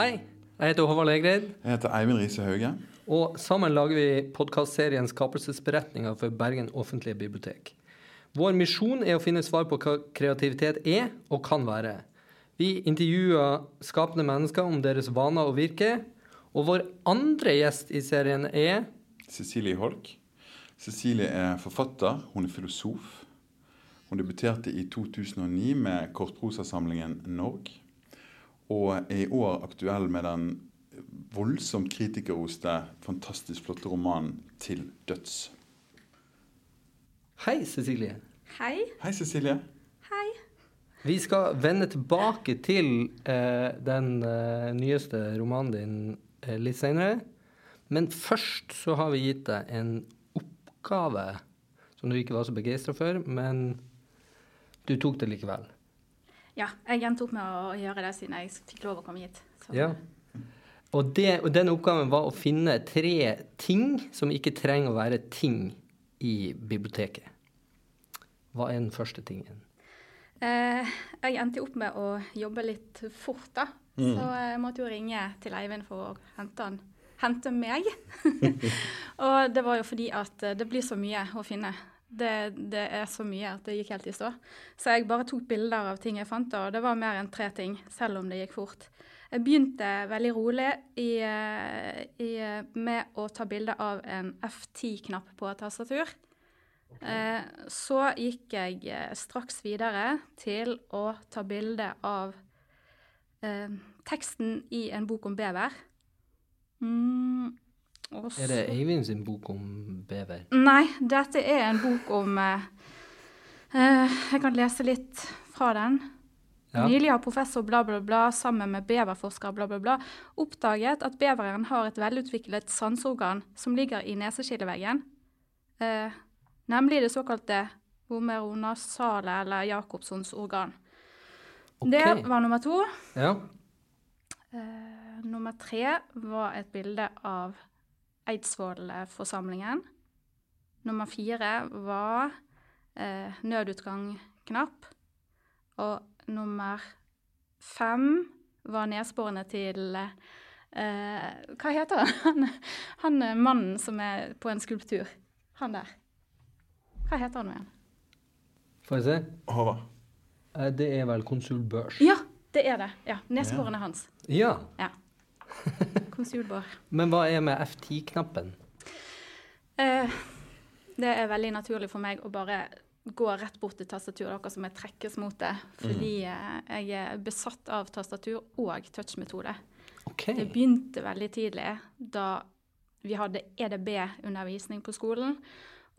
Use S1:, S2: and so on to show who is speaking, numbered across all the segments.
S1: Hei, jeg heter Håvard Legreid,
S2: Jeg heter Eivind Riise Hauge.
S1: og sammen lager vi podkastserien Skapelsesberetninger for Bergen offentlige bibliotek. Vår misjon er å finne svar på hva kreativitet er og kan være. Vi intervjuer skapende mennesker om deres vaner og virke. Og vår andre gjest i serien er
S2: Cecilie Holk. Cecilie er forfatter, hun er filosof. Hun debuterte i 2009 med kortprosasamlingen Norg. Og er i år aktuell med den voldsomt kritikerroste, fantastisk flotte romanen 'Til døds'.
S1: Hei, Cecilie.
S3: Hei.
S2: Hei, Cecilie.
S3: Hei.
S1: Vi skal vende tilbake til eh, den eh, nyeste romanen din eh, litt senere. Men først så har vi gitt deg en oppgave som du ikke var så begeistra for, men du tok det likevel.
S3: Ja, jeg endte opp med å gjøre det siden jeg fikk lov å komme hit. Så-
S1: Ja. Og, det, og den oppgaven var å finne tre ting som ikke trenger å være ting i biblioteket. Hva er den første tingen?
S3: Eh, jeg endte opp med å jobbe litt fort, da.
S2: Mm.
S3: Så jeg måtte jo ringe til Eivind for å hente, han, hente meg. og det var jo fordi at det blir så mye å finne. Det, det er så mye at det gikk helt i stå. Så jeg bare tok bilder av ting jeg fant, og det var mer enn tre ting, selv om det gikk fort. Jeg begynte veldig rolig i, eh, i, eh, med å ta bilde av en F10-knapp på et tastatur. Okay. så gikk jeg eh, straks videre til å ta bilde av eh, teksten i en bok om bever. Mm, og
S1: Er det Eivind sin bok om bever?
S3: Nei, dette er en bok om eh, eh, Jeg kan lese litt fra den.
S1: Ja.
S3: Nylig har professor bla, bla, bla sammen med beverforsker bla, bla, bla oppdaget at beveren har et velutviklet sanseorgan som ligger i neseskilleveggen, eh, nemlig det såkalte homeronasale eller Jacobsons organ.
S1: Okay.
S3: Det var nummer to.
S1: Ja.
S3: Eh, nummer tre var et bilde av Eidsvollforsamlingen. Nummer fire var eh, nødutgang-knapp. Og nummer fem var nedsporene til eh, Hva heter han? Han eh, mannen som er på en skulptur. Han der. Hva heter han igjen?
S1: Får jeg se?
S2: Håvard.
S1: Eh, Det er vel konsul Børs.
S3: Ja, det er det. Ja, Nesborene hans.
S1: Ja.
S3: Ja. Bård.
S1: Men hva er med F10-knappen?
S3: Eh, det er veldig naturlig for meg å bare gå rett bort til tastaturet, akkurat som jeg trekkes mot det. Fordi mm. jeg er besatt av tastatur og touchmetode.
S1: Okay.
S3: Det begynte veldig tidlig da vi hadde EDB-undervisning på skolen.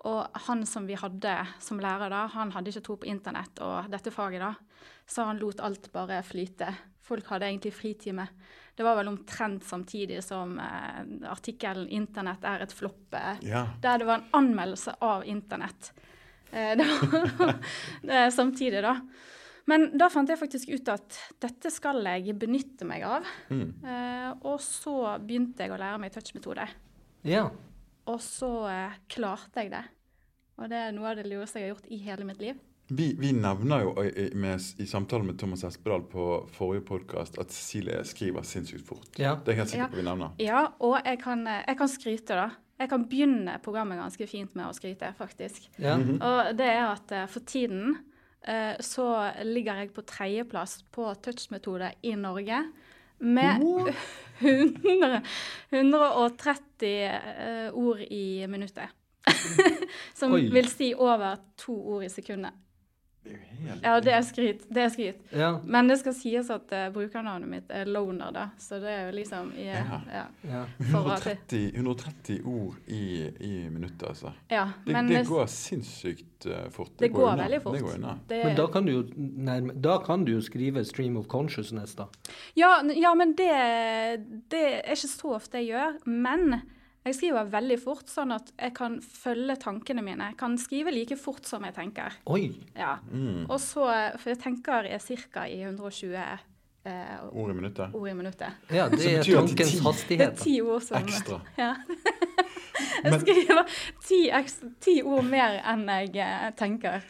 S3: Og han som vi hadde som lærer da, han hadde ikke tro på internett og dette faget da. Så han lot alt bare flyte. Folk hadde egentlig fritime. Det var vel omtrent samtidig som eh, artikkelen 'Internett er et flopp', eh,
S2: Ja.
S3: der det var en anmeldelse av internett. Eh, det var det samtidig, da. Men da fant jeg faktisk ut at dette skal jeg benytte meg av.
S2: Mm.
S3: Eh, og så begynte jeg å lære meg touchmetode.
S1: Ja.
S3: Og så eh, klarte jeg det. Og det er noe av det lureste jeg har gjort i hele mitt liv.
S2: Vi, vi nevner jo i, i- med, i samtalen med Thomas Espedal på forrige podkast at Cecilie skriver sinnssykt fort.
S1: Ja.
S2: Det er jeg helt sikker
S3: Ja.
S2: vi nevner.
S3: Ja, og jeg kan, jeg kan skryte, da. Jeg kan begynne programmet ganske fint med å skryte, faktisk.
S1: ja.
S3: Og det er at eh, for tiden eh, så ligger jeg på tredjeplass på touchmetode i Norge. Med 100, 130 eh, ord i minuttet. Som
S1: Oi.
S3: vil si over to ord i sekundet.
S2: Det er helt
S3: Ja, det er skryt. Det er skryt.
S1: ja.
S3: Men det skal sies at uh, brukernavnet mitt er Loner, da. Så det er jo liksom i,
S2: Ja.
S3: ja.
S1: ja.
S2: 130, 130 ord i, i minuttet, altså.
S3: ja.
S2: Det,
S3: Men
S2: det
S3: det,
S2: går sinnssykt uh, fort.
S3: det går
S2: går
S3: veldig fort.
S2: Det går unna.
S3: det,
S1: Men da kan du jo nei, Da kan du jo skrive 'stream of consciousness', da.
S3: Ja, ja men det, det er ikke så ofte jeg gjør. Men jeg skriver veldig fort, sånn at jeg kan følge tankene mine. Jeg kan skrive like fort som jeg tenker.
S1: Oi!
S3: Ja.
S2: Mm.
S3: Og så, For jeg tenker er ca. i 120 eh,
S2: Ord i minuttet.
S3: ord i minuttet.
S1: Ja, det er tankens
S2: hastighet.
S3: Det er ti ord som
S2: Ekstra.
S3: Ja. Jeg skriver ti, ti ord mer enn jeg eh, tenker.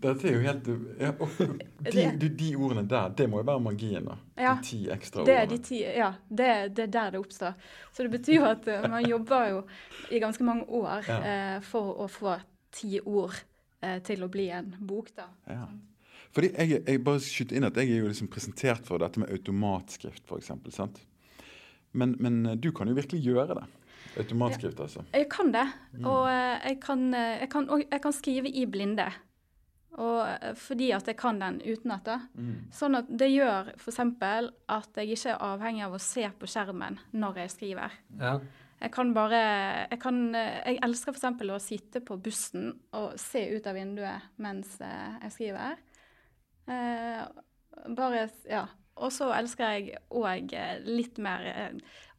S2: Dette er jo helt ja, og de, de, de ordene der, det må jo være magien, da.
S3: Ja,
S2: de ti ekstra
S3: Det
S2: ordene.
S3: de ti, ja, det, det er der det oppstår. Så det betyr jo at eh, man jobber jo i ganske mange år
S2: Ja.
S3: eh, for å få ti ord eh, til å bli en bok, da.
S2: Ja. Fordi jeg, jeg bare skyter inn at jeg er jo liksom presentert for dette med automatskrift, f.eks. sant? Men, men du kan jo virkelig gjøre det. Automatskrift, altså.
S3: Jeg kan det,
S2: Mm.
S3: og jeg kan, jeg, kan, og jeg kan skrive i blinde. Og eh, fordi at jeg kan den utenat.
S2: Mm.
S3: Sånn at det gjør f.eks. at jeg ikke er avhengig av å se på skjermen når jeg skriver.
S1: Ja.
S3: Jeg kan bare Jeg, kan, eh, jeg elsker f.eks. å sitte på bussen og se ut av vinduet mens eh, jeg skriver. Eh, bare Ja. Og så elsker jeg òg litt mer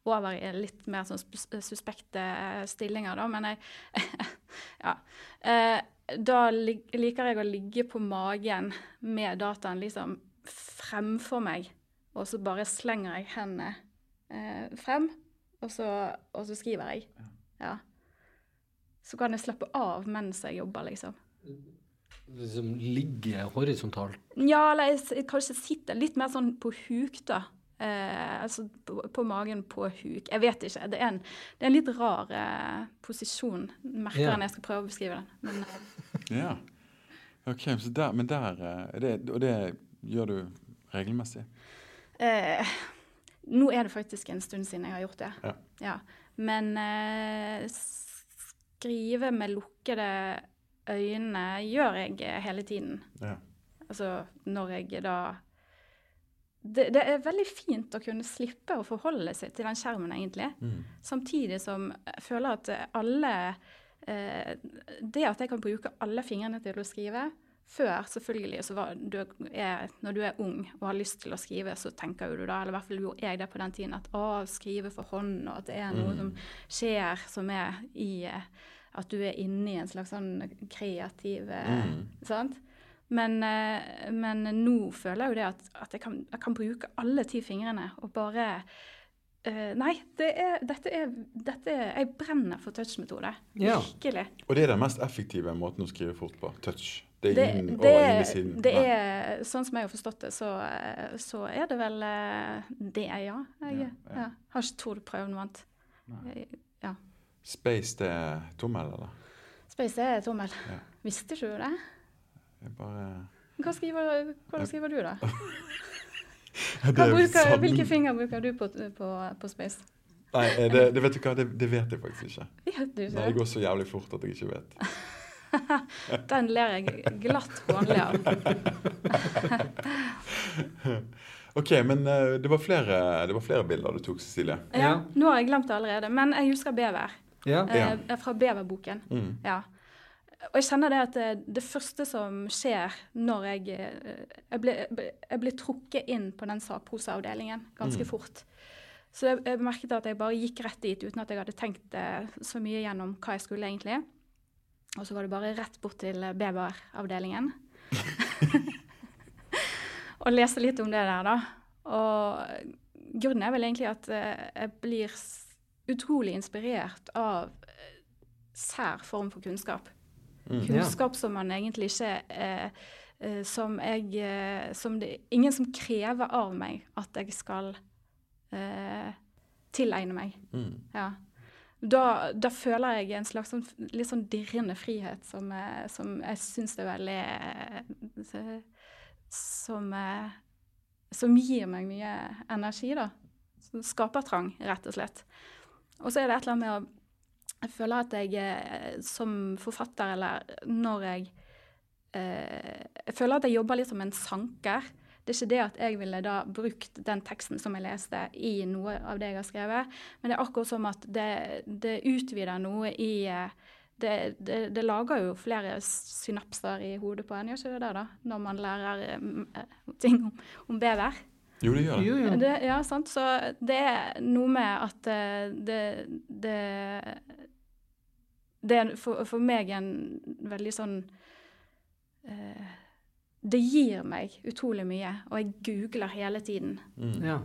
S3: over i litt mer sånn suspekte stillinger, da, men jeg Ja. Eh, da liker jeg å ligge på magen med dataen liksom fremfor meg, og så bare slenger jeg hendene eh, frem, og så, og så skriver jeg. Ja. Så kan jeg slappe av mens jeg jobber, liksom.
S1: Liksom ligge horisontalt.
S3: Ja, eller jeg, jeg kanskje sitter litt mer sånn på huk, da. Eh, altså på, på magen på huk. Jeg vet ikke. Det er en, det er en litt rar eh, posisjon, merker
S1: yeah.
S3: jeg jeg skal prøve å beskrive den. Men, eh,
S2: Ja. Ok, så der, Men der eh, er det, Og det gjør du regelmessig?
S3: eh, nå er det faktisk en stund siden jeg har gjort det.
S2: Ja.
S3: Ja. Men eh, skrive med lukkede øyne gjør jeg hele tiden.
S2: Ja.
S3: Altså når jeg da det, det er veldig fint å kunne slippe å forholde seg til den skjermen, egentlig.
S2: Mm.
S3: Samtidig som jeg føler at alle eh, Det at jeg kan bruke alle fingrene til å skrive Før, selvfølgelig, så var du er, når du er ung og har lyst til å skrive, så tenker jo du da, eller i hvert fall gjorde jeg det på den tiden, at å, skrive for hånd, og at det er noe som skjer som er i eh, At du er inne i en slags sånn kreativ eh,
S2: Mm.
S3: Sant? Men, eh, men nå føler jeg jo det at, at jeg, kan, jeg kan bruke alle ti fingrene og bare uh, Nei, det er, dette, er, dette er Jeg brenner for touch-metode.
S1: Ja.
S3: Virkelig.
S2: Og det er den mest effektive måten å skrive fort på. Touch. Det
S3: Det,
S2: er inn
S3: det,
S2: over inn i siden.
S3: det
S2: Nei.
S3: er, sånn som jeg har forstått det, så, eh, så er det vel det, ja. Jeg
S2: Ja,
S3: ja,
S2: ja.
S3: har ikke trodd prøvd noe annet. Ja.
S2: Space, det er tommel, eller?
S3: Space er tommel.
S2: Ja.
S3: Visste ikke du det?
S2: Jeg bare
S3: Hva skriver, hvordan skriver du, da?
S2: Er
S3: bruker, hvilke finger bruker du på, på, på Space?
S2: Nei, eh, det, det vet du hva, det, det vet jeg faktisk ikke.
S3: Vet du
S2: Nei,
S3: ikke
S2: det
S3: det?
S2: går så jævlig fort at jeg ikke vet.
S3: Den ler jeg glatt hånlig av.
S2: Ok, men eh, det var flere, det var flere bilder du tok, Cecilie.
S3: Ja,
S1: Ja.
S3: nå har jeg glemt det allerede, men jeg husker bever.
S1: Ja.
S3: Eh, fra beverboken.
S2: Mm.
S3: Ja. Og jeg kjenner det at det, det første som skjer når jeg eh, Jeg blir, trukket inn på den sakprosaavdelingen ganske
S2: Mm.
S3: fort. Så jeg, jeg merket at jeg bare gikk rett dit uten at jeg hadde tenkt eh, så mye gjennom hva jeg skulle egentlig. Og så var det bare rett bort til eh, beveravdelingen. og lese litt om det der, da. Og grunnen er vel egentlig at eh, jeg blir utrolig inspirert av eh, sær form for kunnskap.
S2: Mm.
S3: Kunnskap som man egentlig ikke eh, eh, Som jeg eh, Som det ingen som krever av meg at jeg skal eh, tilegne meg.
S2: Mm.
S3: Ja. Da, da føler jeg en slags sånn, litt sånn dirrende frihet som, eh, som jeg syns er veldig som, som gir meg mye energi, da. Som Skapertrang, rett og slett. Og så er det et eller annet med å Jeg føler at jeg eh, som forfatter, eller når jeg eh, Jeg føler at jeg jobber litt som en sanker. Det er ikke det at jeg ville da brukt den teksten som jeg leste, i noe av det jeg har skrevet, men det er akkurat som at det, det utvider noe i eh, det, det, det lager jo flere synapser i hodet på en, gjør ikke det det, da? Når man lærer eh, ting om, om bever.
S2: Jo, det gjør det.
S1: Jo, jo.
S3: Det, ja, sant. Så det er noe med at det Det, det er for, for meg en veldig sånn eh, Det gir meg utrolig mye, og jeg googler hele tiden.
S2: Mm.
S1: Ja.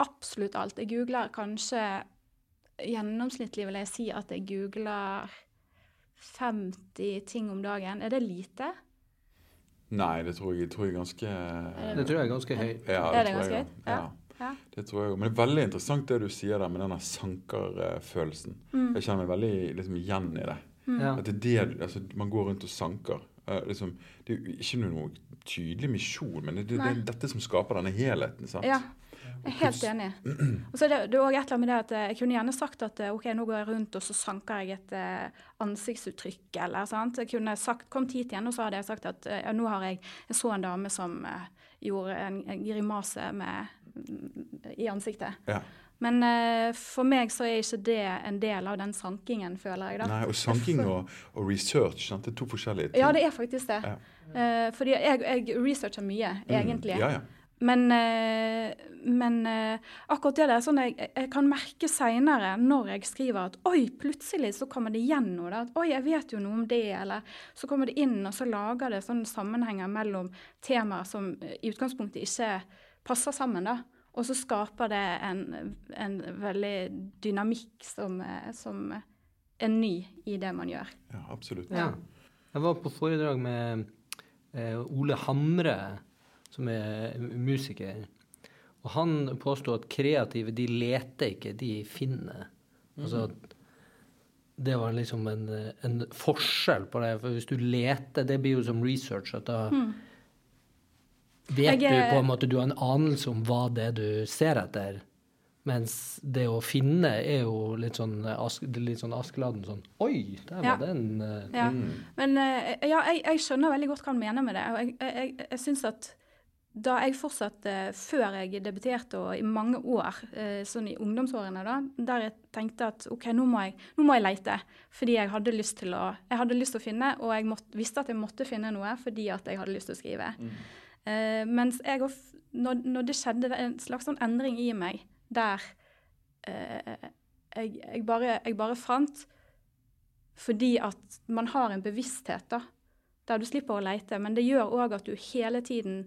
S3: Absolutt alt. Jeg googler kanskje Gjennomsnittlig vil jeg si at jeg googler 50 ting om dagen. Er det lite?
S2: Nei, det tror jeg, jeg tror jeg er ganske
S1: Det tror jeg er ganske høyt.
S2: Ja,
S3: Er det ganske høyt?
S2: Ja.
S3: Ja. Ja.
S2: Det tror jeg også. Men det er veldig interessant det du sier der med denne sankerfølelsen.
S3: Mm.
S2: Jeg kjenner meg veldig liksom, igjen i det.
S1: Ja.
S2: At det er det, altså, Man går rundt og sanker. Uh, liksom, det er jo ikke noe tydelig misjon, men det, det, det er dette som skaper denne helheten. sant?
S3: Ja, jeg er helt enig. Og så er det, det er også et eller annet med det at eh, jeg kunne gjerne sagt at eh, ok, nå går jeg rundt og så sanker jeg et eh, ansiktsuttrykk eller sant. Jeg kunne sagt, kommet hit igjen og så hadde jeg sagt at ja, nå har jeg jeg så en dame som eh, gjorde en, en grimase med, mm, i ansiktet.
S2: Ja.
S3: Men uh, for meg så er ikke det en del av den sankingen, føler jeg da.
S2: Nei, og sanking og, og research, sant? det er to forskjellige ting.
S3: Ja, det er faktisk det.
S2: Ja.
S3: Uh, fordi jeg, jeg researcher mye, egentlig.
S2: Mm, ja, ja.
S3: Men, eh, men akkurat det der, sånn jeg, jeg kan merke seinere når jeg skriver at oi, plutselig så kommer det igjen noe. Da. At oi, jeg vet jo noe om det. Eller så kommer det inn, og så lager det sånne sammenhenger mellom temaer som i utgangspunktet ikke passer sammen. da. Og så skaper det en, en veldig dynamikk som, eh, som er ny i det man gjør.
S2: ja absolutt.
S1: Ja. Jeg var på foredrag med eh, Ole Hamre, som er musiker. Og han påstod at kreative, de leter ikke, de finner. Altså at det var liksom en, en forskjell på det. For hvis du leter, det blir jo som research. at da vet
S3: Jeg
S1: du på en måte, du har en anelse om hva det er du ser etter. Mens det å finne er jo litt sånn, ask, er litt sånn Askeladden sånn Oi, der
S3: Ja.
S1: var den Uh,
S3: Ja. Men uh, ja, jeg, jeg skjønner veldig godt hva han mener med det. Og jeg, jeg, jeg, synes at da jeg fortsatte, før jeg debuterte og i mange år, eh, sånn i ungdomsårene, da, der jeg tenkte at OK, nå må jeg, nå må jeg leite. Fordi jeg hadde lyst til å, jeg hadde lyst til å finne, og jeg måtte, visste at jeg måtte finne noe fordi at jeg hadde lyst til å skrive. Eh, mens jeg, of- når, når det skjedde er en slags sånn endring i meg, der eh, jeg, jeg, bare, jeg bare fant fordi at man har en bevissthet, da. Der du slipper å leite. Men det gjør òg at du hele tiden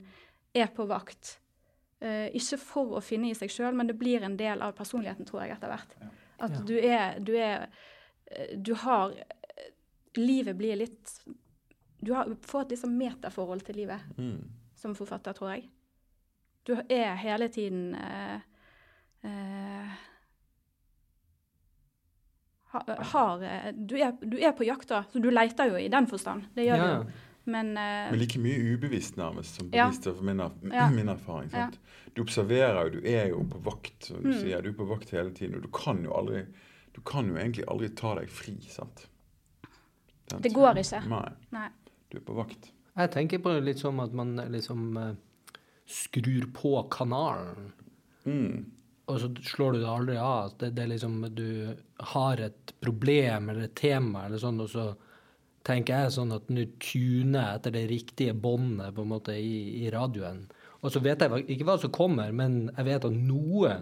S3: er på vakt. Eh, ikke for å finne i seg sjøl, men det blir en del av personligheten, tror jeg, etter hvert. At
S1: Ja.
S3: du er Du er Du har Livet blir litt Du har, får et liksom metaforhold til livet
S2: Mm.
S3: Som forfatter, tror jeg. Du er hele tiden eh, eh, har, eh, du, er, du er på jakt, da. Så du leter jo i den forstand. Det gjør
S1: Ja,
S3: du. Men, eh,
S2: Men like mye ubevisst, nærmest, som
S3: Ja.
S2: bevisst for min,
S3: Ja.
S2: min erfaring. Sant? Du observerer jo, du er jo på vakt, som du
S3: Mm.
S2: sier. Du er på vakt hele tiden, og du kan jo aldri Du kan jo egentlig aldri ta deg fri, sant? Den,
S3: Det går ikke.
S2: Nei.
S3: nei.
S2: Du er på vakt.
S1: Jeg tenker på det litt som at man liksom uh, skrur på kanalen,
S2: Mm.
S1: og så slår du det aldri av. Det, det er liksom Du har et problem eller et tema eller sånn, og så tenker jeg sånn at nå tuner jeg etter det riktige båndet på en måte i, i radioen. Og så vet jeg ikke hva som kommer, men jeg vet at noe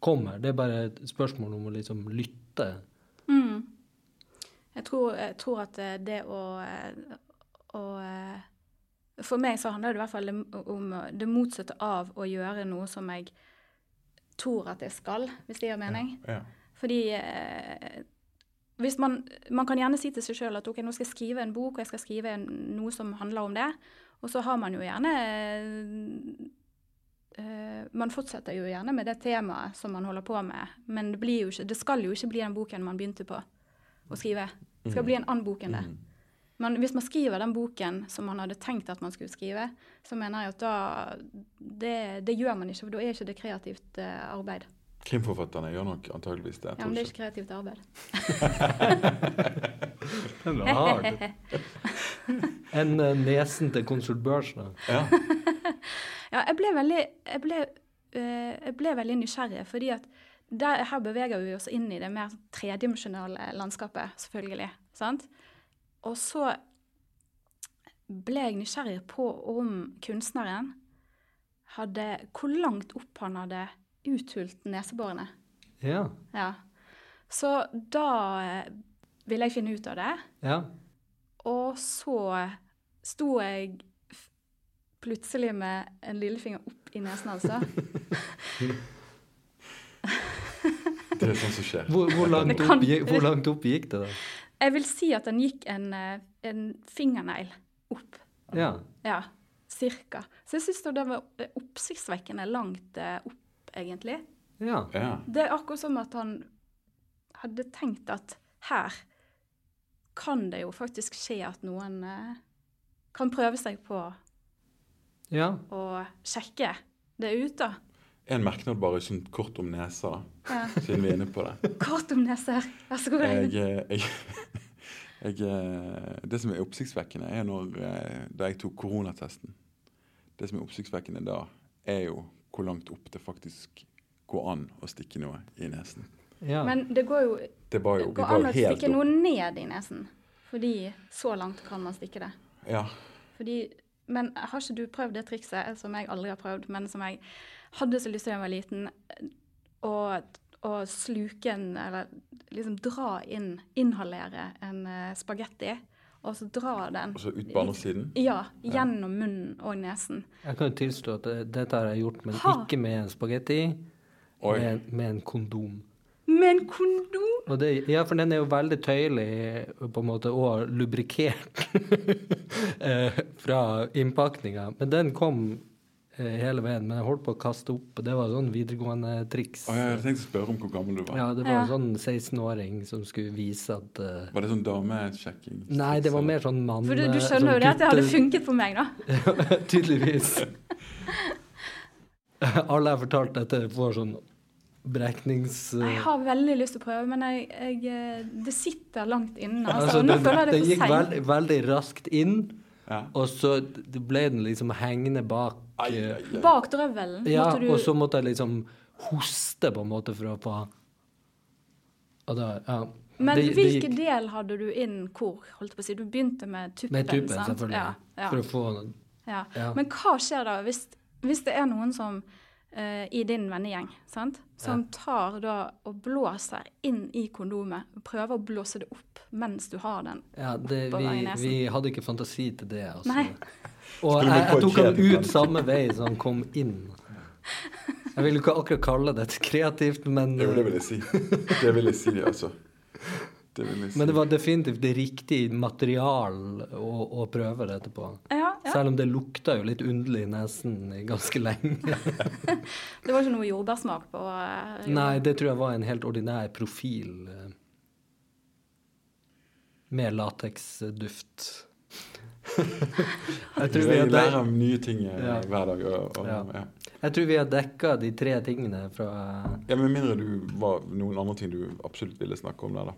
S1: kommer. Det er bare et spørsmål om å liksom lytte.
S3: Mm. Jeg, tror, jeg tror at eh, det å, å eh, For meg så handler det i hvert fall om- det motsatte av å gjøre noe som jeg tror at jeg skal, hvis det gir mening.
S2: Ja.
S3: Fordi eh, hvis man, man kan gjerne si til seg sjøl at ok, nå skal jeg skrive en bok, og jeg skal skrive noe som handler om det. Og så har man jo gjerne eh, Man fortsetter jo gjerne med det temaet som man holder på med, men det, ikke, det skal jo ikke bli den boken man begynte på å skrive. Det skal bli en annen bok enn det. Men hvis man skriver den boken som man hadde tenkt at man skulle skrive, så mener jeg at da Det, det gjør man ikke, for da er ikke det kreativt eh, arbeid.
S2: Krimforfatterne gjør nok antageligvis det.
S3: Ja, men det er
S2: ikke.
S3: ikke kreativt arbeid.
S1: Den var hard. En eh, nesen til konsult Børsen, da.
S2: Ja.
S3: Ja, jeg ble veldig, jeg ble, eh, jeg ble veldig nysgjerrig, fordi at der, her beveger vi oss inn i det mer tredimensjonale landskapet, selvfølgelig. sant? Og så ble jeg nysgjerrig på om kunstneren hadde Hvor langt opp han hadde uthult neseborene.
S1: Ja.
S3: Ja. Så da eh, ville jeg finne ut av det.
S1: ja.
S3: Og så sto jeg plutselig med en lillefinger opp i nesen, altså.
S2: Det er sånn som skjer.
S1: Hvor, hvor, langt opp, hvor langt opp gikk det, da?
S3: Jeg vil si at den gikk en, eh, en fingernegl opp.
S1: Ja.
S3: Ja, cirka. Så jeg syns det var eh, oppsiktsvekkende langt eh, opp, egentlig.
S1: Ja.
S2: Ja.
S3: Det er akkurat som at han hadde tenkt at her kan det jo faktisk skje at noen eh, kan prøve seg på
S1: ja.
S3: å sjekke det ut, da.
S2: En merknad bare sånn kort om nesa, da,
S3: Ja.
S2: siden vi er inne på det.
S3: Kort om neser. Vær så god.
S2: Jeg, eh, jeg, jeg, eh, det som er oppsiktsvekkende, er når eh, da jeg tok koronatesten. Det som er oppsiktsvekkende da, er jo hvor langt opp det faktisk går an å stikke noe i nesen.
S1: ja.
S3: Men det går jo
S2: Det jo,
S3: det går an å
S2: stikke
S3: stikke noe ned i nesen. Fordi så langt kan man stikke det.
S2: Ja.
S3: Fordi, men har ikke du prøvd det trikset som jeg aldri har prøvd, men som jeg hadde så lyst til da jeg var liten, å, å sluke en Eller liksom dra inn, inhalere en uh, spagetti, og så dra den
S2: Og så ut på andre siden.
S3: Ja, gjennom munnen og nesen.
S1: Jeg kan jo tilstå at dette har jeg gjort, men
S3: Ha.
S1: ikke med en spagetti. Med, med en kondom.
S3: Med en kondom!
S1: Og det, ja, for den er jo veldig tøyelig på en måte, og lubrikert eh, fra innpakninga. Men den kom eh, hele veien. Men jeg holdt på å kaste opp, det var sånn videregående triks.
S2: Og jeg hadde tenkt å spørre om hvor gammel du var.
S1: Ja, det var
S3: Ja.
S1: en sånn 16-åring som skulle vise at uh...
S2: Var det sånn damesjekking?
S1: Nei, det var mer sånn mann...
S3: For du, du
S1: eh,
S3: skjønner
S1: sånn
S3: jo det at det hadde funket på meg, da.
S1: Tydeligvis. Alle jeg har fortalt dette, får sånn breknings... Uh...
S3: Jeg har veldig lyst til å prøve, men jeg, jeg, eh, det sitter langt inne. Altså,
S1: altså, det, det
S3: det
S1: gikk
S3: veld,
S1: veldig raskt inn,
S2: Ja.
S1: og så ble den liksom hengende bak
S2: Ai,
S1: eh,
S2: ai, ai.
S3: Bak drøvelen
S1: Ja,
S3: du
S1: og så måtte jeg liksom hoste på en måte for å få Og da, ja.
S3: Men
S1: Det- det
S3: hvilken
S1: gikk
S3: del hadde du inn hvor? holdt på å si? Du begynte med tuppen,
S1: Med tuppen,
S3: sant?
S1: selvfølgelig.
S3: Ja, ja,
S1: For å få
S3: ja.
S1: ja.
S3: Men hva skjer da hvis, hvis det er noen som uh, i din vennegjeng sant? som tar da og blåser inn i kondomet, prøver å blåse det opp mens du har den?
S1: Ja, det,
S3: Oppover i
S1: vi,
S3: nesen.
S1: vi hadde ikke fantasi til det, altså.
S3: Nei.
S1: Og jeg, jeg tok han ut samme vei som han kom inn. Jeg vil jo ikke akkurat kalle det kreativt, men,
S2: Jo, det vil jeg si. Det vil jeg si, altså. Det vil jeg si.
S1: men det var definitivt det riktige material å, å prøve dette på.
S3: Ja, ja.
S1: Selv om det lukta jo litt underlig i nesen ganske lenge.
S3: Det var ikke noe jordbærsmak på Jo.
S1: Nei, det tror jeg var en helt ordinær profil. Med lateksduft. jeg, tror vi har
S2: lærer om nye ting eh,
S1: Ja.
S2: hver dag. Og, og,
S1: Ja.
S2: ja.
S1: jeg tror vi har dekka de tre tingene fra
S2: Ja, Med mindre du var noen andre ting du absolutt ville snakke om der, da.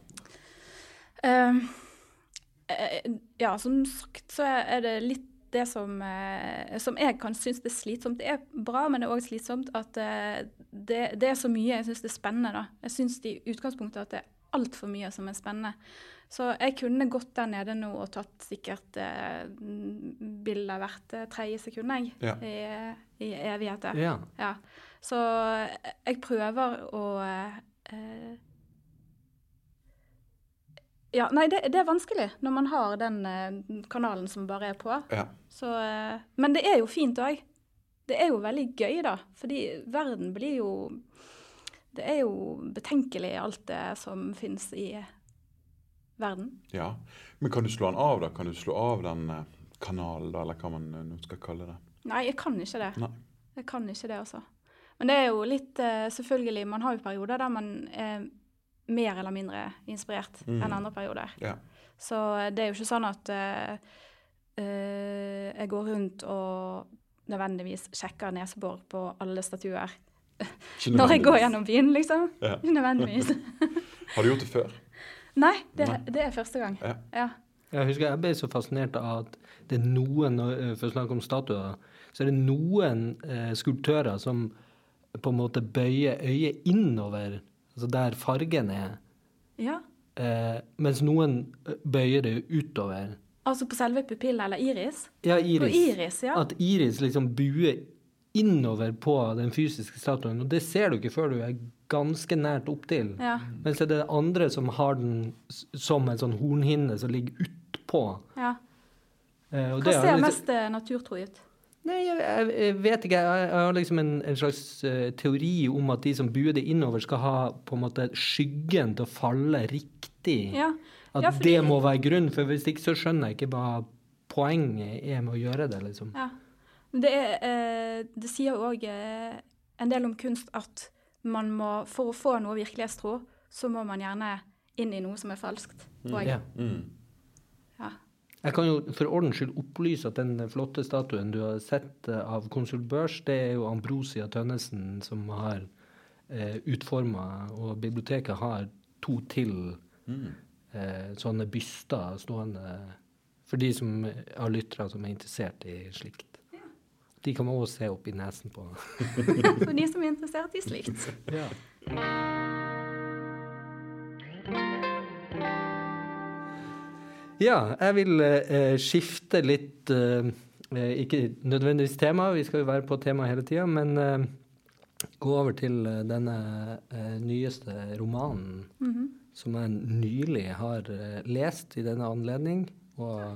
S3: Eh, ja, som sagt så er det litt det som, eh, som jeg kan synes det er slitsomt. Det er bra, men det er òg slitsomt at det, det er så mye jeg syns er spennende. da. Jeg syns i utgangspunktet at det er altfor mye som er spennende. Så jeg kunne gått der nede nå og tatt sikkert eh, bilder hvert eh, tredje sekund, jeg.
S2: Ja.
S3: I, I evigheter.
S1: Ja.
S3: Ja. Så jeg prøver å eh, Ja, nei, det, det er vanskelig når man har den eh, kanalen som bare er på.
S2: Ja.
S3: Så, eh, men det er jo fint òg. Det er jo veldig gøy, da. Fordi verden blir jo Det er jo betenkelig, alt det som finnes i verden.
S2: ja. Men kan du slå den av, da? Kan du slå av den eh, kanalen, da, eller hva man eh, nå skal kalle det?
S3: Nei, jeg kan ikke det.
S2: Nei.
S3: Jeg kan ikke det, altså. Men det er jo litt eh, Selvfølgelig, man har jo perioder der man er mer eller mindre inspirert
S2: Mm.
S3: enn andre perioder.
S2: Ja.
S3: Så det er jo ikke sånn at eh, jeg går rundt og nødvendigvis sjekker nesebor på alle statuer når jeg går gjennom byen, liksom.
S2: Ja.
S3: Nødvendigvis.
S2: Har du gjort det før?
S3: Nei, det,
S2: Nei.
S3: det er første gang.
S2: Ja.
S3: Ja.
S1: Jeg husker jeg ble så fascinert av at det er noen, eh, for å snakke om statuer, så er det noen eh, skulptører som på en måte bøyer øyet innover, altså der fargen er,
S3: ja.
S1: eh, mens noen eh, bøyer det utover.
S3: Altså på selve pupillen eller iris?
S1: Ja, iris.
S3: På
S1: iris.
S3: iris, ja.
S1: At iris liksom buer innover på den fysiske statuen, og det ser du ikke før du er ganske nært opptil.
S3: ja.
S1: Mens det er det andre som har den som en sånn hornhinne som ligger utpå.
S3: ja.
S1: Eh,
S3: Hva
S1: det er
S3: ser
S1: litt-
S3: mest eh, naturtro ut?
S1: Nei, jeg, jeg, vet ikke. Jeg, har liksom en, en slags eh, teori om at de som buer det innover, skal ha på en måte skyggen til å falle riktig.
S3: Ja.
S1: At
S3: fordi-
S1: det må være grunnen, for hvis ikke så skjønner jeg ikke hva poenget er med å gjøre det, liksom.
S3: Ja. Det, er, eh, det sier òg eh, en del om kunst at man må, for å få noe virkelighetstro, så må man gjerne inn i noe som er falskt. Mm,
S1: Ja.
S2: Mm.
S3: ja.
S1: Jeg kan jo for ordens skyld opplyse at den flotte statuen du har sett eh, av konsul Børs, det er jo Ambrosia Tønnesen som har eh, utforma, og biblioteket har to til
S2: Mm.
S1: eh, sånne byster stående for de som har lyttere som er interessert i slikt. De kan man også se opp i nesen på.
S3: For de som er interessert i slikt.
S1: Ja. Ja, jeg vil eh, skifte litt eh, eh, Ikke nødvendigvis tema, vi skal jo være på tema hele tida, men eh, gå over til eh, denne eh, nyeste romanen
S3: Mhm.
S1: som jeg nylig har lest i denne anledning, og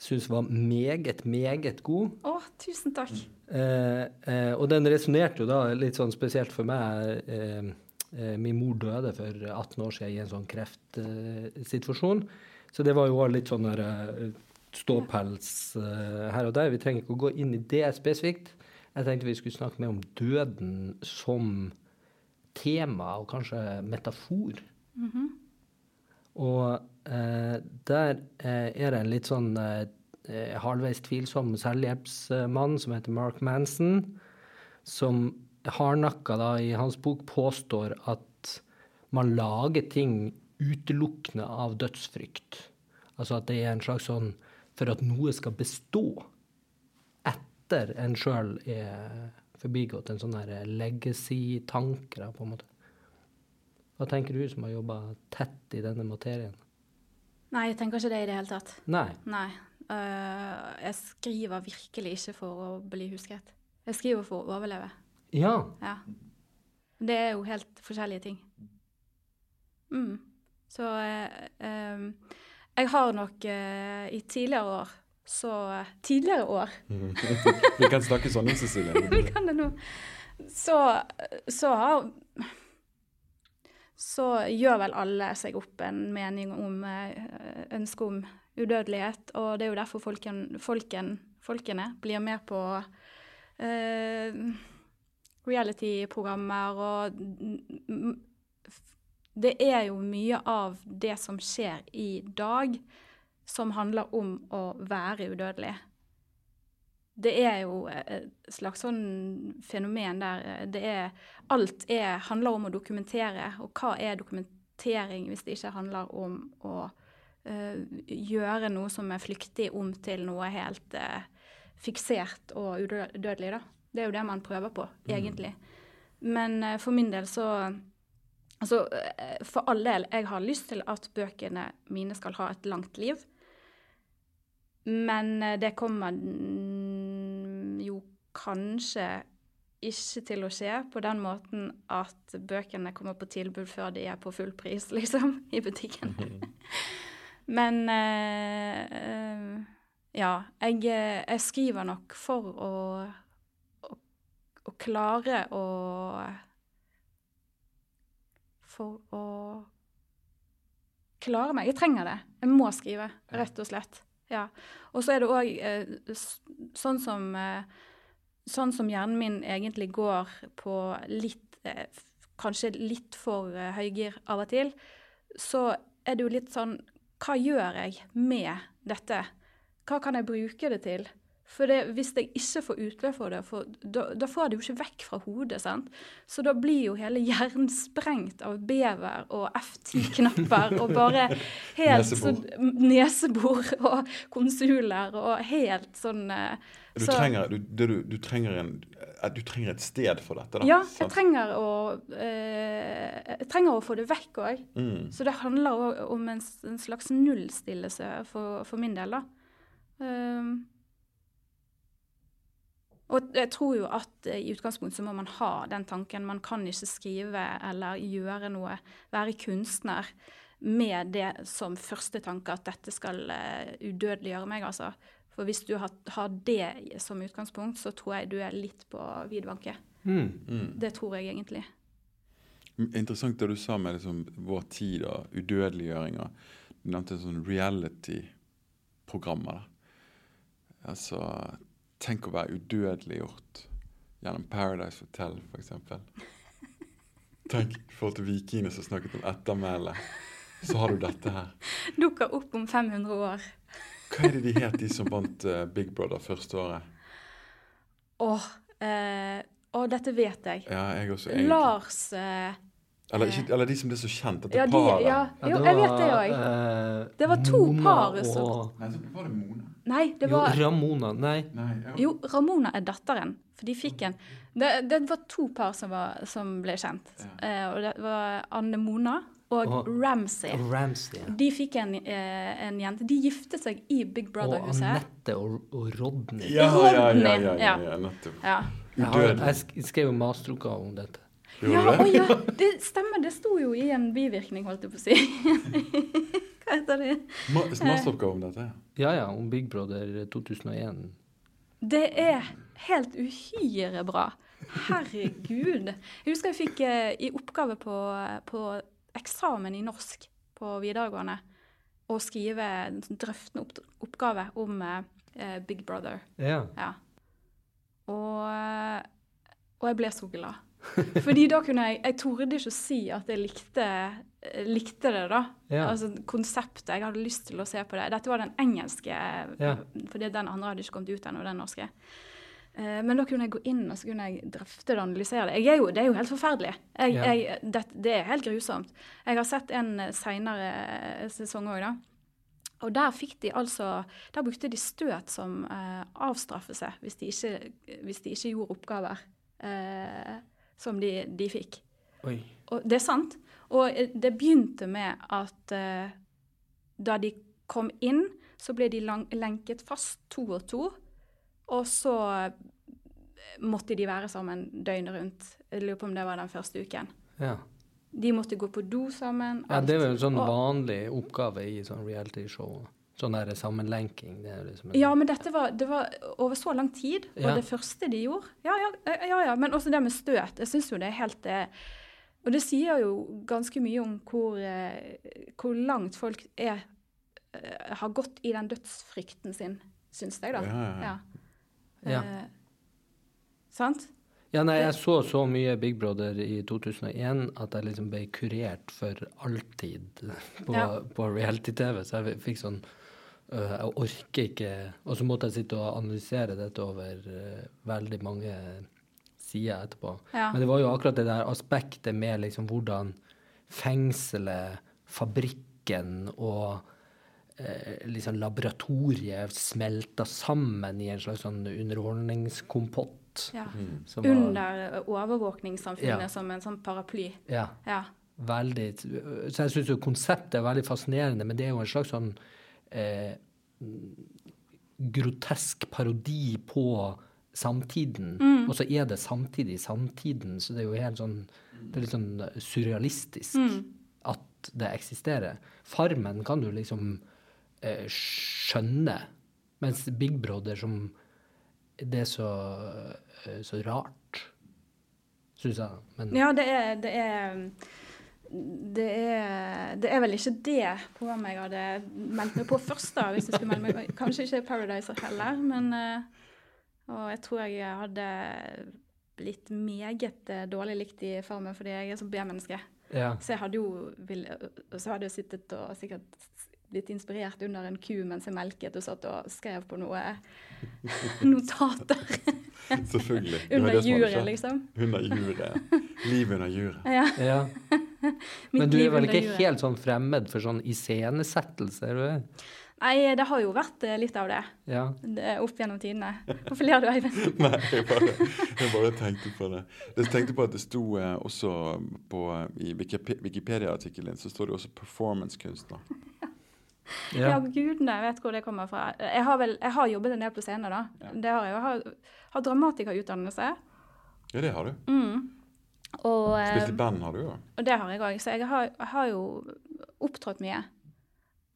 S1: syns var meget, meget god.
S3: Å, tusen takk.
S1: Eh, eh, og den resonnerte jo da litt sånn spesielt for meg. Eh, eh, min mor døde for 18 år siden i en sånn kreftsituasjon. så det var jo også litt sånn der, eh, ståpels eh, her og der. Vi trenger ikke å gå inn i det spesifikt. Jeg tenkte vi skulle snakke mer om døden som tema, og kanskje metafor. Og eh, der eh, er det en litt sånn eh, eh, halvveis tvilsom selvhjelpsmann som heter Mark Manson, som hardnakka da i hans bok påstår at man lager ting utelukkende av dødsfrykt. Altså at det er en slags sånn for at noe skal bestå etter en sjøl er forbigått. En sånn legacy-tanke, på en måte. Hva tenker du som har jobba tett i denne materien?
S3: Nei, jeg tenker ikke det i det hele tatt.
S1: Nei.
S3: Nei. Uh, jeg skriver virkelig ikke for å bli husket. Jeg skriver for å overleve.
S1: Ja.
S3: Ja. Det er jo helt forskjellige ting. Mm. Så uh, um, jeg har nok uh, i tidligere år så Tidligere år,
S2: Vi kan snakke sånn, Cecilie.
S3: vi kan det nå. Så, så har Så gjør vel alle seg opp en mening om eh, ønske om udødelighet, og det er jo derfor folken, folken, folkene blir med på eh, reality-programmer og Det er jo mye av det som skjer i dag, som handler om å være udødelig. Det er jo et slags sånn fenomen der eh, det er Alt er, handler om å dokumentere, og hva er dokumentering hvis det ikke handler om å uh, gjøre noe som er flyktig, om til noe helt uh, fiksert og udødelig, da. Det er jo det man prøver på, egentlig. Men uh, for min del så Altså, eh, for all del, jeg har lyst til at bøkene mine skal ha et langt liv. Men eh, det kommer mm, kanskje ikke til å skje på den måten at bøkene kommer på tilbud før de er på full pris, liksom, i butikken. Men eh, ja, jeg, jeg skriver nok for å, å, å klare å For å klare meg. Jeg trenger det. Jeg må skrive, rett og slett. Ja. Og så er det òg eh, sånn som eh, Sånn som hjernen min egentlig går på litt eh, Kanskje litt for eh, høygir av og til, så er det jo litt sånn Hva gjør jeg med dette? Hva kan jeg bruke det til? For det, hvis jeg ikke får utløp for det, for, da, da får jeg det jo ikke vekk fra hodet. sant? Så da blir jo hele hjernen sprengt av bever og F10-knapper og bare helt
S2: Nesebor.
S3: sånn Nesebor og konsuler og helt sånn eh,
S2: Du
S3: så-
S2: trenger, du, du, du, trenger en, eh, du trenger et sted for dette, da.
S3: Ja, jeg trenger å, eh, jeg trenger å få det vekk òg.
S2: Mm.
S3: Så det handler også om en, en slags nullstillelse for, for min del, da. Um, og jeg tror jo at eh, i utgangspunktet så må man ha den tanken. Man kan ikke skrive eller gjøre noe, være kunstner med det som første tanke at dette skal uh, udødeliggjøre meg, altså. For hvis du har, har det som utgangspunkt, så tror jeg du er litt på vid vanke.
S1: Mm.
S2: Mm.
S3: Det tror jeg egentlig.
S2: Interessant det du sa med liksom, vår tid og udødeliggjøringa. Du nevnte sånn reality-programmer. Altså, tenk å være udødeliggjort gjennom Paradise Hotel, f.eks. Tenk i forhold til vikingene som snakket om ettermæle. Så har du dette her.
S3: Dukker opp om 500 år.
S2: Hva er det de het, de som vant uh, Big Brother første året?
S3: Åh, uh, oh, dette vet jeg.
S2: Ja, jeg også egentlig.
S3: Lars uh,
S2: Eller, ikke, eller de som ble så kjent, dette
S3: Ja, de,
S2: paret.
S3: ja, jo, jeg vet det òg.
S1: eh,
S3: Det var to
S1: Mona
S3: par
S1: og-
S2: Nei, så var det Mona.
S3: Nei, det
S1: Jo,
S3: var
S1: Ramona. Nei.
S2: Nei, ja.
S3: Jo, Ramona er datteren. For de fikk en Det, det var to par som, var, som ble kjent. Eh, og det var Anne Mona og
S1: Og-
S3: Ramsay.
S1: Ramsay. ja.
S3: De fikk en, eh, en jente. De giftet seg i Big Brother-huset.
S1: Og Anette og, og Rodney.
S2: Ja, ja, ja, ja,
S3: Rodney,
S2: ja,
S3: ja.
S2: ja, nettopp.
S3: Ja.
S1: Jeg, har, jeg skrev jo masteroppgave om dette.
S2: Gjorde
S3: Ja, å
S2: det?
S3: ja, det stemmer. Det sto jo i en bivirkning, holdt jeg på å si. Heter det?
S2: Ma Masteroppgave om dette? ja.
S1: Ja ja, om Big Brother 2001.
S3: Det er helt uhyre bra. Herregud. Jeg husker jeg fikk eh, i oppgave på, på eksamen i norsk på videregående å skrive en sånn drøftende opp oppgave om eh, Big Brother.
S1: Ja.
S3: Ja. Og, eh, og jeg ble så glad. Fordi da kunne jeg Jeg torde ikke å si at jeg likte, eh, likte det, da.
S1: Ja.
S3: Altså konseptet. Jeg hadde lyst til å se på det. Dette var den engelske,
S1: Ja.
S3: fordi den andre hadde ikke kommet ut ennå, den norske. Eh, Men da kunne jeg gå inn og så kunne jeg drøfte det og analysere det. Er jo, det er jo helt forferdelig. Jeg,
S1: Ja.
S3: jeg, det, det er helt grusomt. Jeg har sett en seinere sesong òg, da. Og der fikk de altså Der brukte de støt som eh, avstraffelse hvis de, ikke, hvis de ikke gjorde oppgaver eh, som de, de fikk.
S1: Oi.
S3: Og det er sant. Og det begynte med at uh, da de kom inn, så ble de lang, lenket fast to og to. Og så eh, måtte de være sammen døgnet rundt. Jeg lurer på om det var den første uken.
S1: Ja.
S3: De måtte gå på do sammen.
S1: ja, det er jo en sånn vanlig oppgave i sånn realityshow. Sånn der sammenlenking. Det er liksom en-
S3: Ja, men dette var, det var over så lang tid. Og
S1: Ja.
S3: det første de gjorde Ja, ja, ja, ja. Men også det med støt. Jeg syns jo det er helt det. Og det sier jo ganske mye om hvor, eh, hvor langt folk er eh, har gått i den dødsfrykten sin, syns jeg, da.
S2: Ja, ja, ja.
S1: Ja.
S3: Eh, sant?
S1: Ja, nei, jeg så så mye Big Brother i 2001 at jeg liksom ble kurert for alltid på,
S3: Ja.
S1: på reality-TV. Så jeg fikk sånn Jeg orker ikke Og så måtte jeg sitte og analysere dette over øh, veldig mange sider etterpå.
S3: Ja.
S1: Men det var jo akkurat det der aspektet med liksom hvordan fengselet, fabrikken og eh, liksom laboratoriet smelta sammen i en slags sånn underholdningskompott.
S3: Ja.
S1: som
S3: Under overvåkningssamfunnet
S1: Ja.
S3: som en sånn paraply.
S1: Ja.
S3: Ja.
S1: Veldig Så jeg syns jo konseptet er veldig fascinerende, men det er jo en slags sånn eh, grotesk parodi på samtiden. Og så er det samtidig samtiden, så det er jo helt sånn Det er litt sånn surrealistisk at det eksisterer. Farmen kan du liksom eh, skjønne, mens Big Brother som Det er så, eh, så rart, syns jeg. Men
S3: Ja, det er, det er det er, det er vel ikke det programmet jeg hadde meldt meg på først, da, hvis jeg skulle melde meg Kanskje ikke Paradise heller, men eh, Og jeg tror jeg hadde blitt meget eh, dårlig likt i Farmen fordi jeg er så B-menneske.
S1: ja.
S3: Så jeg hadde jo så hadde jeg sittet og sikkert blitt inspirert under en ku mens jeg melket og satt og skrev på noe notater
S2: Selvfølgelig.
S3: Under juret, liksom.
S2: Under juret. Livet under juret.
S3: Ja,
S1: ja.
S3: Mitt
S1: Men du er vel ikke helt sånn fremmed for sånn iscenesettelse? er du det?
S3: Nei, det har jo vært eh, litt av det,
S1: Ja.
S3: det opp gjennom tidene. Hvorfor ler du, Eivind?
S2: Nei, jeg bare, jeg bare tenkte på det. Jeg tenkte på at det sto eh, også på, I Wikipedia-artikkelen så står det også 'performancekunstner'.
S3: Ja,
S1: ja.
S3: gudene vet hvor det kommer fra. Jeg har, vel, jeg har jobbet en del på scene, da. Det har jeg. Jeg har, har dramatikerutdannelse.
S2: Ja, det har du.
S3: Mm. Og, eh,
S2: Spilt i band har du jo.
S3: og det har jeg òg. Så jeg har, jeg har jo opptrådt mye.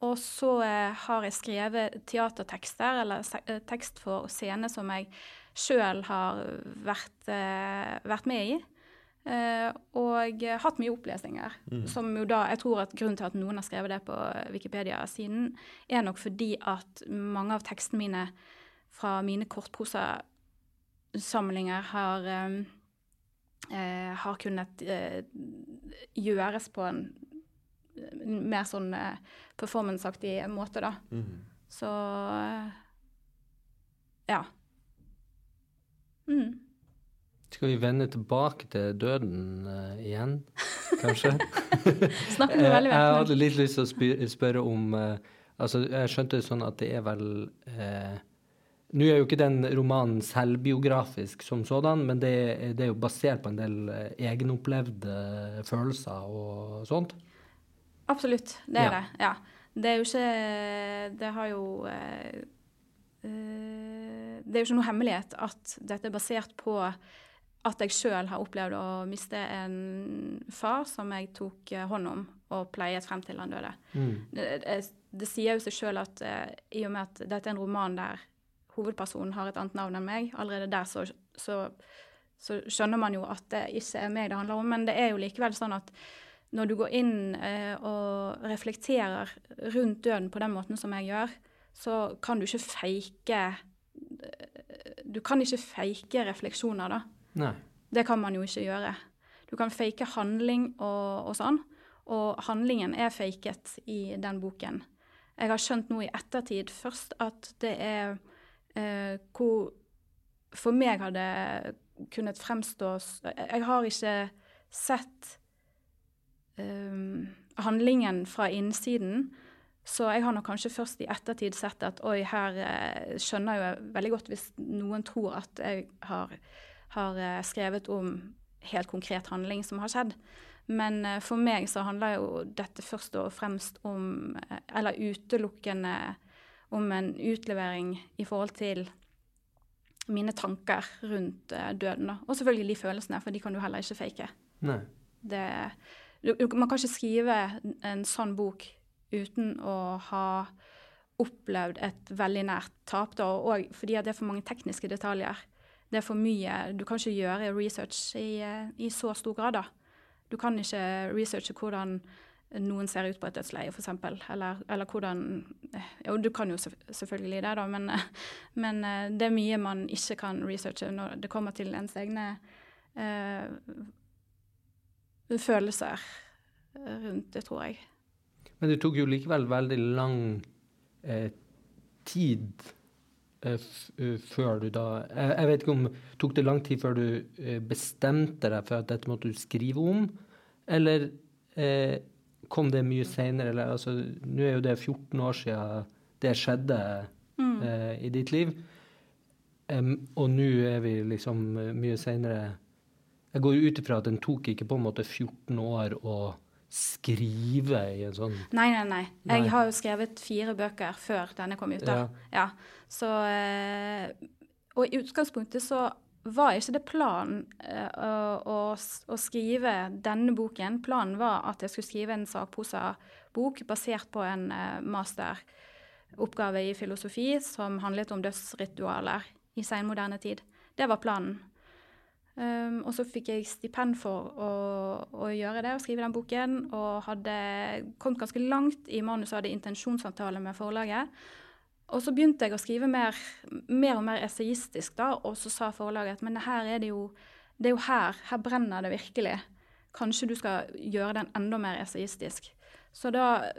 S3: Og så eh, har jeg skrevet teatertekster, eller eh, tekst for scene som jeg sjøl har vært, eh, vært med i. Eh, og eh, hatt mye opplesninger. Som jo da, jeg tror at Grunnen til at noen har skrevet det på Wikipedia-siden, er nok fordi at mange av tekstene mine fra mine kortprosasamlinger har, eh, eh, har kunnet eh, gjøres på en mer sånn eh, performanceaktig måte, da.
S4: Mm.
S3: Så eh, ja. Mm.
S1: Skal vi vende tilbake til døden uh, igjen, kanskje?
S3: Snakker
S1: du
S3: vi veldig
S1: jeg hadde litt lyst til å spørre om uh, Altså, jeg skjønte det sånn at det er vel eh, Nå er jo ikke den romanen selvbiografisk som sådan, men det, det er jo basert på en del eh, egenopplevde følelser og sånt.
S3: Absolutt, det er
S1: Ja.
S3: det. Ja. Det er jo ikke Det har jo eh, eh, Det er jo ikke noe hemmelighet at dette er basert på at jeg sjøl har opplevd å miste en far som jeg tok eh, hånd om og pleiet frem til han døde.
S1: Mm.
S3: Det, det, det sier jo seg sjøl at eh, i og med at dette er en roman der hovedpersonen har et annet navn enn meg, allerede der så, så, så skjønner man jo at det ikke er meg det handler om. Men det er jo likevel sånn at når du går inn eh, og reflekterer rundt døden på den måten som jeg gjør, så kan du ikke feike eh, Du kan ikke feike refleksjoner, da.
S1: Nei.
S3: Det kan man jo ikke gjøre. Du kan fake handling og, og sånn, og handlingen er faket i den boken. Jeg har skjønt nå i ettertid først at det er eh, hvor for meg hadde kunnet fremstå Jeg har ikke sett um, handlingen fra innsiden. Så jeg har nok kanskje først i ettertid sett at oi, her eh, skjønner jeg jo veldig godt hvis noen tror at jeg har, har eh, skrevet om helt konkret handling som har skjedd. Men for meg så handler jo dette først og fremst om, eller utelukkende om en utlevering i forhold til mine tanker rundt eh, døden. Da. Og selvfølgelig de følelsene, for de kan du heller ikke fake. Det, du, man kan ikke skrive en sånn bok uten å ha opplevd et veldig nært tap, da, og fordi det er for mange tekniske detaljer. Det er for mye. Du kan ikke gjøre research i, eh, i så stor grad, da. Du kan ikke researche hvordan noen ser ut på et dødsleie, f.eks. Eller, eller hvordan eh, Jo, du kan jo selvf- selvfølgelig det, da, men, men eh, det er mye man ikke kan researche når det kommer til ens egne eh, følelser rundt det, tror jeg.
S1: Men det tok jo likevel veldig lang eh, tid eh, før du da jeg, vet ikke om Tok det lang tid før du bestemte deg for at dette måtte du skrive om, eller eh, kom det mye seinere? Eller altså, nå er jo det 14 år siden det skjedde eh, i ditt liv, um, og nå er vi liksom eh, mye seinere Jeg går jo ut ifra at den tok ikke på en måte 14 år å skrive i en sånn
S3: Nei, nei, nei.
S1: Nei.
S3: Jeg har jo skrevet fire bøker før denne kom ut. da. Ja. Så eh, Og i utgangspunktet så var ikke det planen uh, å, å, skrive denne boken. Planen var at jeg skulle skrive en sakprosa-bok basert på en uh, masteroppgave i filosofi som handlet om dødsritualer i senmoderne tid. Det var planen. Um, og så fikk jeg stipend for å, å gjøre det, å skrive den boken. Og hadde kommet ganske langt i manuset, hadde intensjonsavtale med forlaget. Og så begynte jeg å skrive mer, mer og mer essayistisk, da, og så sa forlaget at men her er det jo det er jo her, her brenner det virkelig. Kanskje du skal gjøre den enda mer essayistisk. Så da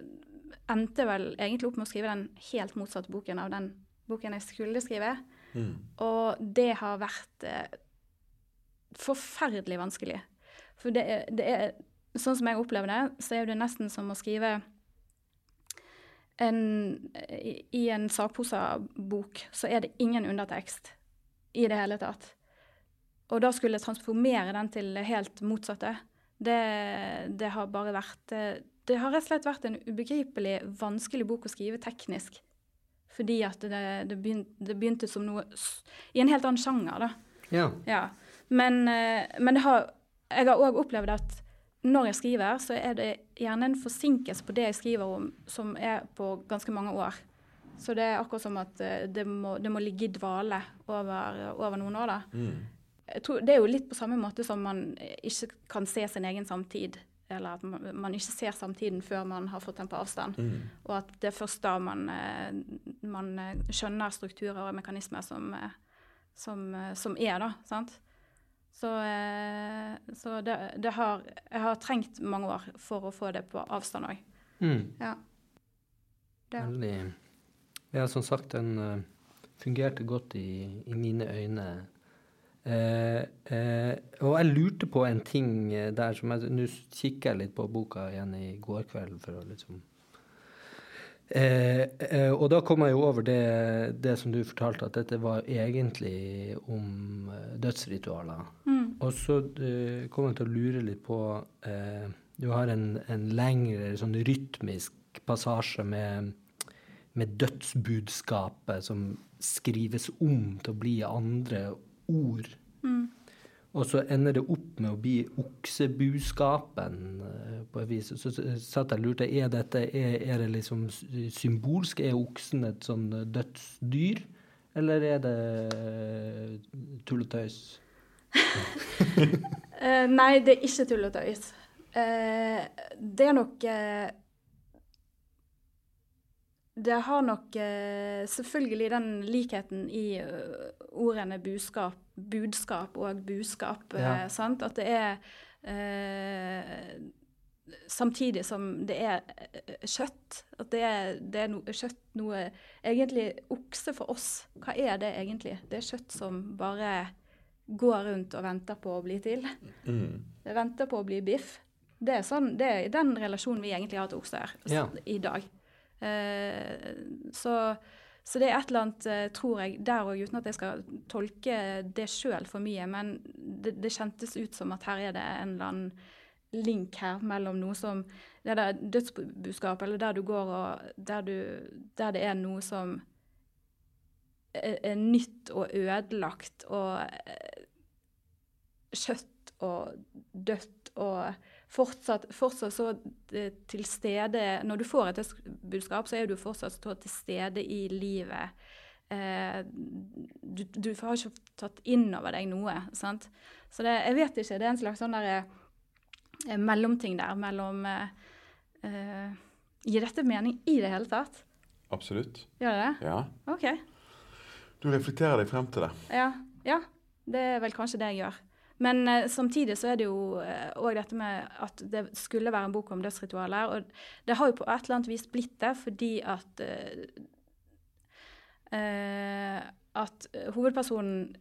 S3: endte jeg vel egentlig opp med å skrive den helt motsatte boken av den boken jeg skulle skrive.
S4: Mm.
S3: Og det har vært eh, forferdelig vanskelig. For det det er Sånn som jeg opplever det, så er det nesten som å skrive en I, en sakprosabok så er det ingen undertekst i det hele tatt. Og da skulle jeg transformere den til det helt motsatte. Det, det har bare vært eh, Det har rett og slett vært en ubegripelig vanskelig bok å skrive teknisk. Fordi at det, det, begynte, det begynte som noe i en helt annen sjanger, da.
S1: Ja.
S3: Ja. Men, eh, men det har, jeg har òg opplevd at når jeg skriver, så er det gjerne en forsinkelse på det jeg skriver om, som er på ganske mange år. Så det er akkurat som at eh, det må, det må ligge i dvale over, over noen år, da.
S4: Mm.
S3: Tror, det er jo litt på samme måte som man ikke kan se sin egen samtid. Eller at man, man ikke ser samtiden før man har fått den på avstand.
S4: Mm.
S3: Og at det er først da man, eh, man eh, skjønner strukturer og mekanismer som, som, som er, da. sant? Så, eh, så det, det har Jeg har trengt mange år for å få det på avstand òg.
S1: Mm.
S3: Ja. Det.
S1: Veldig Ja, som sagt, den eh, fungerte godt i, i mine øyne. Eh, eh, og jeg lurte på en ting eh, der som jeg Nå kikker jeg litt på boka igjen i går kveld for å liksom eh, eh, Og da kom jeg jo over det, det som du fortalte, at dette var egentlig om eh, dødsritualer.
S3: Mm.
S1: Og så eh, kom jeg til å lure litt på eh, Du har en, en lengre sånn rytmisk passasje med, med dødsbudskapet som skrives om til å bli andre ord.
S3: Mm.
S1: Og så ender det opp med å bli oksebuskapen eh, på et vis. Så satt jeg og lurte er dette er, er det liksom symbolsk? Er oksen et sånn eh, dødsdyr? Eller er det eh, tull og tøys?
S3: Nei, det er ikke tull og tøys. Det er nok Det har nok eh, selvfølgelig den likheten i eh, ordene buskap, budskap og buskap. eh,
S1: Ja.
S3: sant? At det er eh, Samtidig som det er eh, kjøtt. At det er, det er no, kjøtt noe Egentlig okse for oss, hva er det egentlig? Det er kjøtt som bare går rundt og venter på å bli til.
S2: Mm.
S3: Det venter på å bli biff. Det er, sånn, det er den relasjonen vi egentlig har til okser
S1: Ja.
S3: i dag. Eh, så, så det er et eller annet, eh, tror jeg, der òg, uten at jeg skal tolke det sjøl for mye, men det, det kjentes ut som at her er det en eller annen link her mellom noe som Det der dødsbudskapet, eller der du går og der, du, der det er noe som er, nytt og ødelagt og eh, kjøtt og dødt og fortsatt, fortsatt så eh, til stede Når du får et budskap, så er du fortsatt så til stede i livet. Eh, du, du har ikke tatt inn over deg noe. sant? Så det, jeg vet ikke. Det er en slags sånn der, eh, mellomting der mellom eh, eh, Gir dette mening i det hele tatt?
S2: Absolutt.
S3: Gjør det det?
S2: Ja.
S3: OK.
S2: Du reflekterer deg frem til det.
S3: Ja, ja, det er vel kanskje det jeg gjør. Men eh, samtidig så er det jo òg dette med at det skulle være en bok om dødsritualer. Og det har jo på et eller annet vis blitt det fordi at eh, eh, At hovedpersonen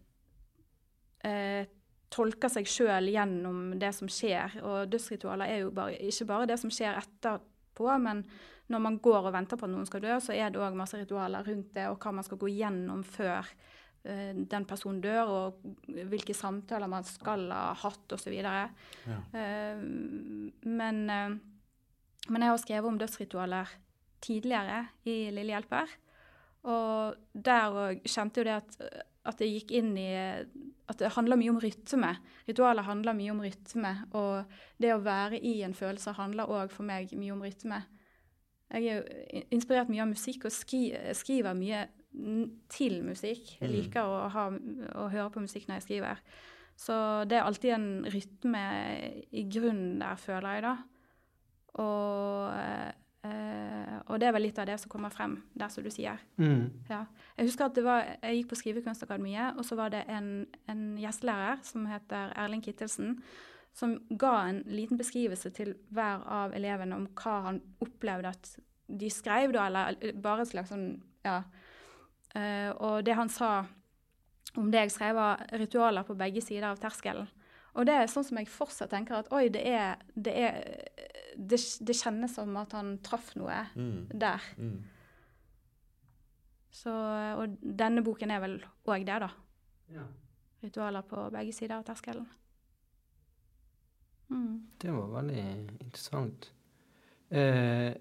S3: eh, tolker seg sjøl gjennom det som skjer. Og dødsritualer er jo bare, ikke bare det som skjer etterpå, men når man går og venter på at noen skal dø, så er det òg masse ritualer rundt det, og hva man skal gå gjennom før eh, den personen dør, og hvilke samtaler man skal ha hatt, osv.
S2: Ja.
S3: Uh, men, eh, men jeg har skrevet om dødsritualer tidligere i Lille hjelper. Og der òg kjente jo det at, at det gikk inn i At det handler mye om rytme. Ritualer handler mye om rytme. Og det å være i en følelse handler òg for meg mye om rytme. Jeg er jo inspirert mye av musikk og skri, skriver mye til musikk. Jeg
S2: Mm.
S3: liker å, ha, å høre på musikk når jeg skriver. Så det er alltid en rytme i grunnen der, føler jeg, da. Og, eh, og det er vel litt av det som kommer frem der, som du sier.
S1: Mm.
S3: Ja. Jeg husker at det var, jeg gikk på Skrivekunstakademiet, og så var det en, en gjestelærer som heter Erling Kittelsen, som ga en liten beskrivelse til hver av elevene om hva han opplevde at de skrev, da, eller bare et slags sånn Ja. Eh, og det han sa om det jeg skrev, var ritualer på begge sider av terskelen. Og det er sånn som jeg fortsatt tenker at oi, det er Det, er, det, det kjennes som at han traff noe
S2: Mm.
S3: der.
S2: Mm.
S3: Så, og denne boken er vel òg det, da.
S1: Ja.
S3: Ritualer på begge sider av terskelen. Mm.
S1: Det var veldig interessant. Eh,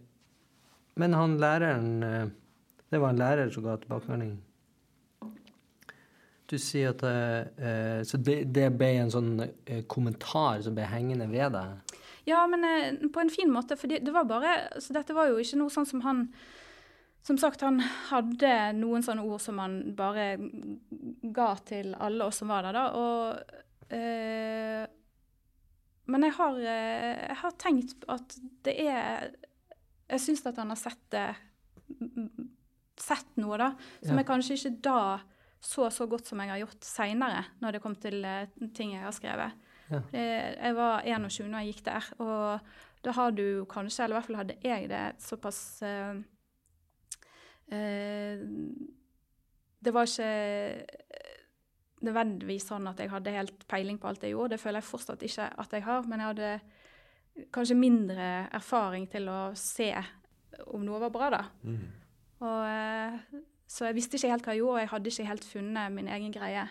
S1: men han læreren eh, Det var en lærer som ga tilbakemelding. Du sier at eh, eh, Så det, det ble en sånn eh, kommentar som ble hengende ved deg?
S3: Ja, men eh, på en fin måte, for det var bare Så dette var jo ikke noe sånn som han Som sagt, han hadde noen sånne ord som han bare ga til alle oss som var der, da. Og eh, Men jeg har, eh, jeg har tenkt at det er Jeg syns at han har sett det sett noe da, som jeg kanskje ikke da så så godt som jeg har gjort seinere, når det kom til eh, ting jeg har skrevet.
S1: Ja.
S3: Jeg var 21 når jeg gikk der, og da har du kanskje, eller i hvert fall hadde jeg det, såpass uh, uh, Det var ikke nødvendigvis sånn at jeg hadde helt peiling på alt jeg gjorde. Det føler jeg fortsatt ikke at jeg har, men jeg hadde kanskje mindre erfaring til å se om noe var bra, da.
S2: Mm.
S3: Og, eh, så jeg visste ikke helt hva jeg gjorde, og jeg hadde ikke helt funnet min egen greie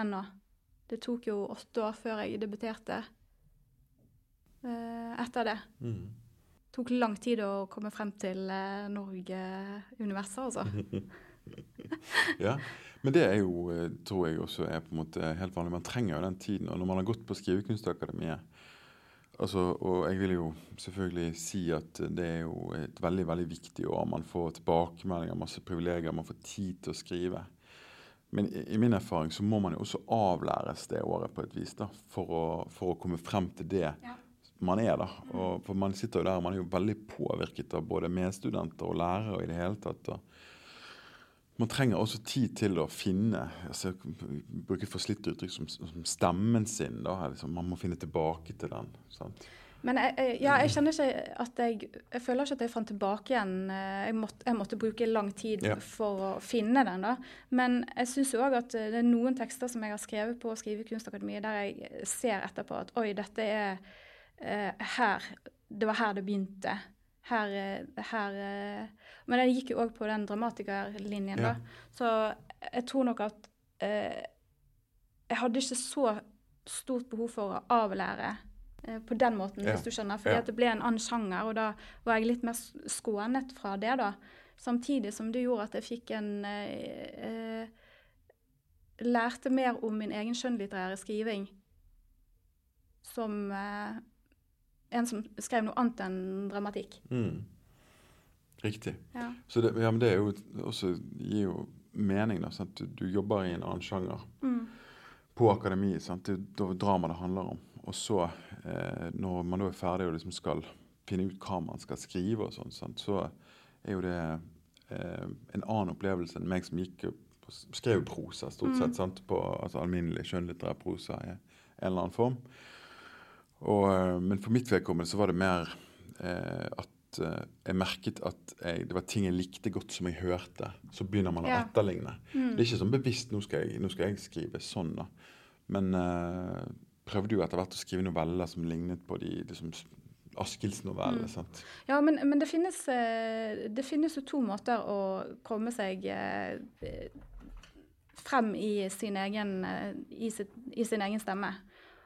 S3: ennå. Det tok jo åtte år før jeg debuterte eh, etter det.
S2: Mm.
S3: Det tok lang tid å komme frem til eh, Norge-universet, altså.
S2: Ja, men det er jo, tror jeg også er på en måte helt vanlig. Man trenger jo den tiden. Og når man har gått på Skrivekunstakademiet altså, Og jeg vil jo selvfølgelig si at det er jo et veldig veldig viktig år. Man får tilbakemeldinger, masse privilegier, man får tid til å skrive. Men i, i min erfaring så må man jo også avlæres det året på et vis da, for å, for å komme frem til det
S3: Ja.
S2: man er. da. Og, for man sitter jo der, man er jo veldig påvirket av både medstudenter og lærere og i det hele tatt. og man trenger også tid til å finne altså, Bruke forslitte uttrykk som, som stemmen sin. da, liksom, Man må finne tilbake til den. sant?
S3: Men jeg, ja, jeg kjenner ikke at jeg Jeg føler ikke at jeg fant tilbake igjen. eh, Jeg måtte, jeg måtte bruke lang tid
S2: Ja.
S3: for å finne den, da. Men jeg syns òg at eh, det er noen tekster som jeg har skrevet på Skrivekunstakademiet, der jeg ser etterpå at oi, dette er eh, her Det var her det begynte. Her, eh, her eh, Men jeg gikk jo òg på den dramatikerlinjen,
S2: Ja.
S3: da. Så jeg tror nok at eh, Jeg hadde ikke så stort behov for å avlære eh, på den måten,
S2: Ja.
S3: hvis du skjønner. Fordi
S2: Ja.
S3: at det ble en annen sjanger, og da var jeg litt mer skånet fra det, da. Samtidig som det gjorde at jeg fikk en eh, eh, Lærte mer om min egen skjønnlitterære skriving som en som skrev noe annet enn dramatikk.
S2: Mm. Riktig.
S3: Ja.
S2: Så det, ja, men det er jo også gir jo mening. da, sant? Du, du jobber i en annen sjanger
S3: Mm.
S2: på akademiet. sant? Det er da drama det handler om. Og så, eh, når man da er ferdig og liksom skal finne ut hva man skal skrive, og sånn, så er jo det eh, en annen opplevelse enn meg som gikk på, skrev prosa, stort sett. sant? På altså, alminnelig skjønnlitterær prosa i en eller annen form. Og, eh, men for mitt vedkommende så var det mer eh, at eh, jeg merket at jeg, det var ting jeg likte godt som jeg hørte. Så begynner man å
S3: Ja.
S2: etterligne.
S3: Mm.
S2: Det er ikke sånn bevisst nå skal jeg, nå skal jeg skrive sånn, da. Men eh, prøvde jo etter hvert å skrive noveller som lignet på de liksom, Askilds-novellene.
S3: Mm.
S2: sant?
S3: Ja, men, men det, finnes, eh, det finnes jo to måter å komme seg eh, frem i sin, egen, i, sitt, i sin egen stemme.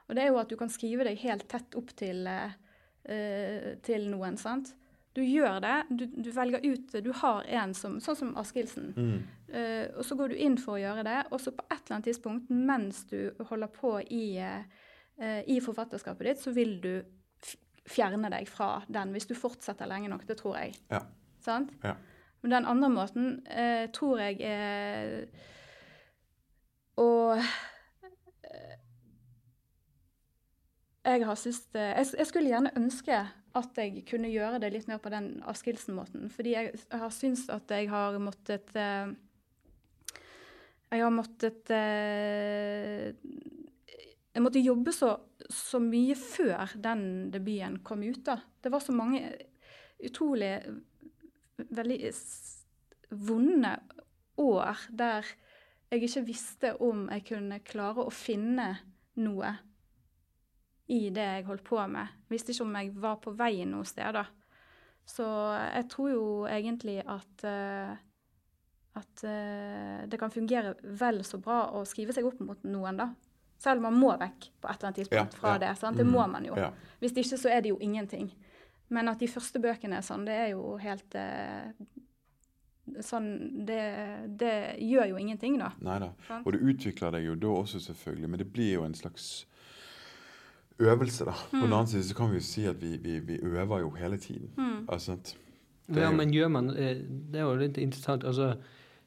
S3: Og det er jo at du kan skrive deg helt tett opp til, eh, til noen, sant? Du gjør det, du, du velger ut Du har en som Sånn som Askildsen.
S2: Mm.
S3: Eh, og så går du inn for å gjøre det, og så på et eller annet tidspunkt mens du holder på i, eh, i forfatterskapet ditt, så vil du fjerne deg fra den hvis du fortsetter lenge nok. Det tror jeg.
S2: Ja.
S3: Sant?
S2: Ja.
S3: Men den andre måten eh, tror jeg er å eh, Jeg har syntes det jeg, jeg skulle gjerne ønske at jeg kunne gjøre det litt mer på den Askildsen-måten. Fordi jeg har syntes at jeg har måttet eh, Jeg har måttet eh, Jeg måtte jobbe så, så mye før den debuten kom ut. da. Det var så mange utrolig veldig vonde år der jeg ikke visste om jeg kunne klare å finne noe i det jeg holdt på med. Visste ikke om jeg var på vei noe sted, da. Så jeg tror jo egentlig at uh, at uh, det kan fungere vel så bra å skrive seg opp mot noen, da. Selv om man må vekk på et eller annet tidspunkt
S2: Ja,
S3: fra
S2: ja.
S3: det. sant? Det
S2: Mm.
S3: må man jo.
S2: Ja.
S3: Hvis ikke så er det jo ingenting. Men at de første bøkene er sånn, det er jo helt eh, Sånn det, det gjør jo ingenting, da.
S2: Nei da. Og du utvikler deg jo da også, selvfølgelig. Men det blir jo en slags øvelse, da. På
S3: Mm.
S2: den annen side så kan vi jo si at vi, vi, vi øver jo hele tiden.
S3: Mm.
S2: Altså. Det er
S1: Ja, men gjør man eh, Det er jo litt interessant. altså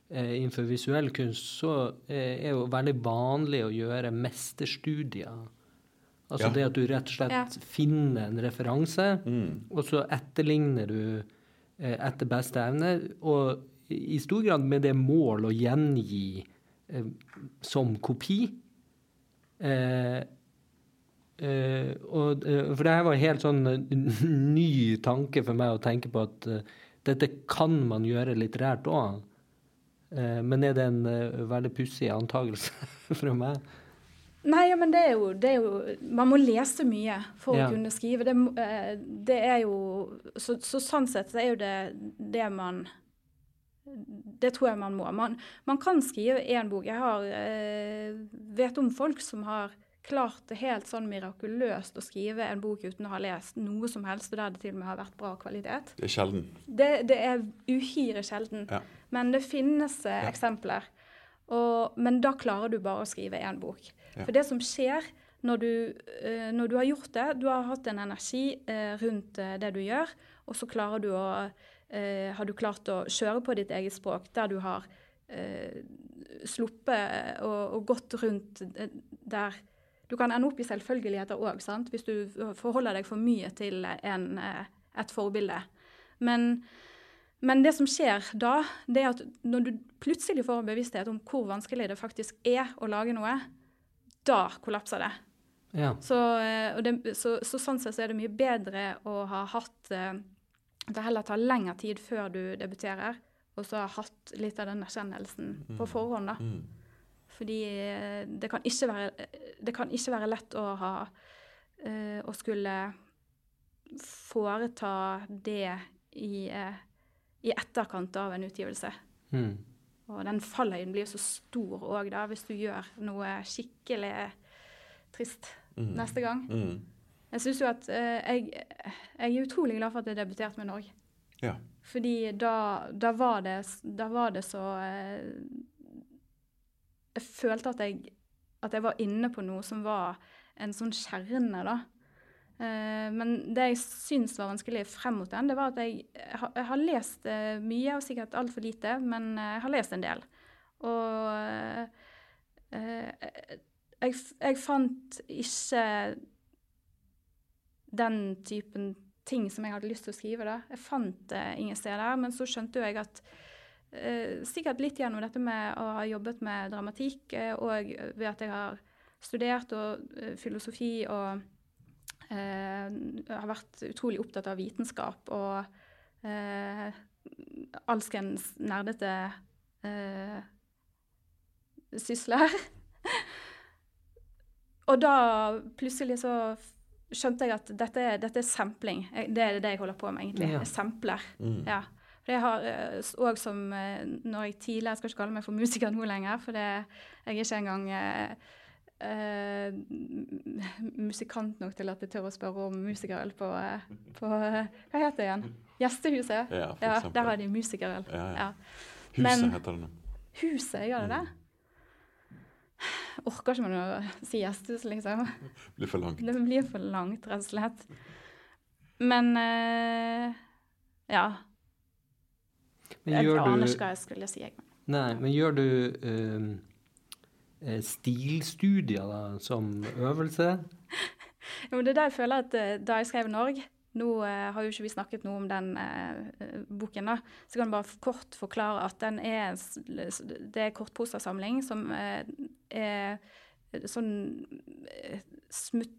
S1: eh, Innenfor visuell kunst så eh, er jo veldig vanlig å gjøre mesterstudier. Altså
S2: Ja.
S1: det at du rett og slett
S3: Ja.
S1: finner en referanse,
S2: Mm.
S1: og så etterligner du etter beste evne. Og i stor grad med det mål å gjengi eh, som kopi. Eh, eh, og, uh, for det her var en helt sånn uh, ny tanke for meg å tenke på at dette kan man gjøre litterært òg. men er det en veldig pussig antakelse fra meg?
S3: Nei, ja, men det er, jo, det er, jo, Man må lese mye for ja. å kunne skrive. Det, det er jo så, så, sånn sett så er jo det det man det tror jeg man må. Man, man kan skrive én bok. Jeg har, vet om folk som har klart helt sånn mirakuløst å skrive en bok uten å ha lest noe som helst, og der det til og med har vært bra kvalitet.
S2: Det er sjelden.
S3: Det, det er uhyre sjelden. Ja. Men det finnes eh, ja. eksempler. Og, men da klarer du bare å skrive én bok. Ja. For det som skjer når du, eh, når du, har gjort det, du har hatt en energi eh, rundt det du gjør, og så klarer du å har du klart å kjøre på ditt eget språk, der du har sluppet og, og, gått rundt der Du kan ende opp i selvfølgeligheter òg, hvis du forholder deg for mye til en, eh, et forbilde. Men, men, det som skjer da, det er at når du plutselig får en bevissthet om hvor vanskelig det faktisk er å lage noe, da kollapser det. Ja. Så, eh, det, så, så, sånn sett så er det mye bedre å ha hatt eh, at det heller tar lengre tid før du debuterer, og så ha hatt litt av den erkjennelsen på mm. forhånd. da. Mm. Fordi eh, det kan, ikke være, det kan ikke være lett å ha uh, Å skulle foreta det i, uh, i etterkant av en utgivelse. Mm. Og den fallhøyden blir jo så stor òg, da, hvis du gjør noe skikkelig trist mm. neste gang. Mm. Jeg syns jo at eh, jeg, jeg, er utrolig glad for at jeg debuterte med Norge. Ja. Fordi da, da, var det, da, var det, så eh, Jeg følte at jeg, at jeg var inne på noe som var en sånn kjerne, da. Eh, men det jeg syns var vanskelig frem mot den, det var at jeg, jeg har lest eh, mye, og sikkert altfor lite, men eh, jeg har lest en del. Og jeg, jeg fant ikke den typen ting som jeg hadde lyst til å skrive. da. Jeg fant det ingen steder. Men så skjønte jeg at sikkert litt gjennom dette med å ha jobbet med dramatikk, uh, og ved at jeg har studert og, uh, filosofi og har vært utrolig opptatt av vitenskap og alskens nerdete sysler. og da plutselig så skjønte jeg at dette dette er sampling. Det er det jeg holder på med, egentlig. Ja. Sampler. Mm. Ja. For jeg har òg eh, som eh, Når jeg tidligere Jeg skal ikke kalle meg for musiker nå lenger, for det, jeg er ikke engang uh, musikant nok til at jeg tør å spørre om musikerøl på, på Hva heter det igjen? Gjestehuset? Ja, ja Der har de musikerøl. Ja, ja.
S2: Huset Men, heter det nå.
S3: Huset, gjør det det? Orker ikke man å si gjestehus, liksom.
S2: Det blir for langt.
S3: Det blir for langt, rett og slett. Men uh, ja. Men jeg aner ikke hva jeg skulle si. Jeg.
S1: Nei, men gjør du uh, stilstudier da, som øvelse?
S3: jo, det er der jeg føler at uh, da jeg skrev Norge nå eh, har jo ikke vi snakket noe om den eh, boken, da. Så jeg kan bare kort forklare at den er Det er kortposersamling som eh, er sånn smut,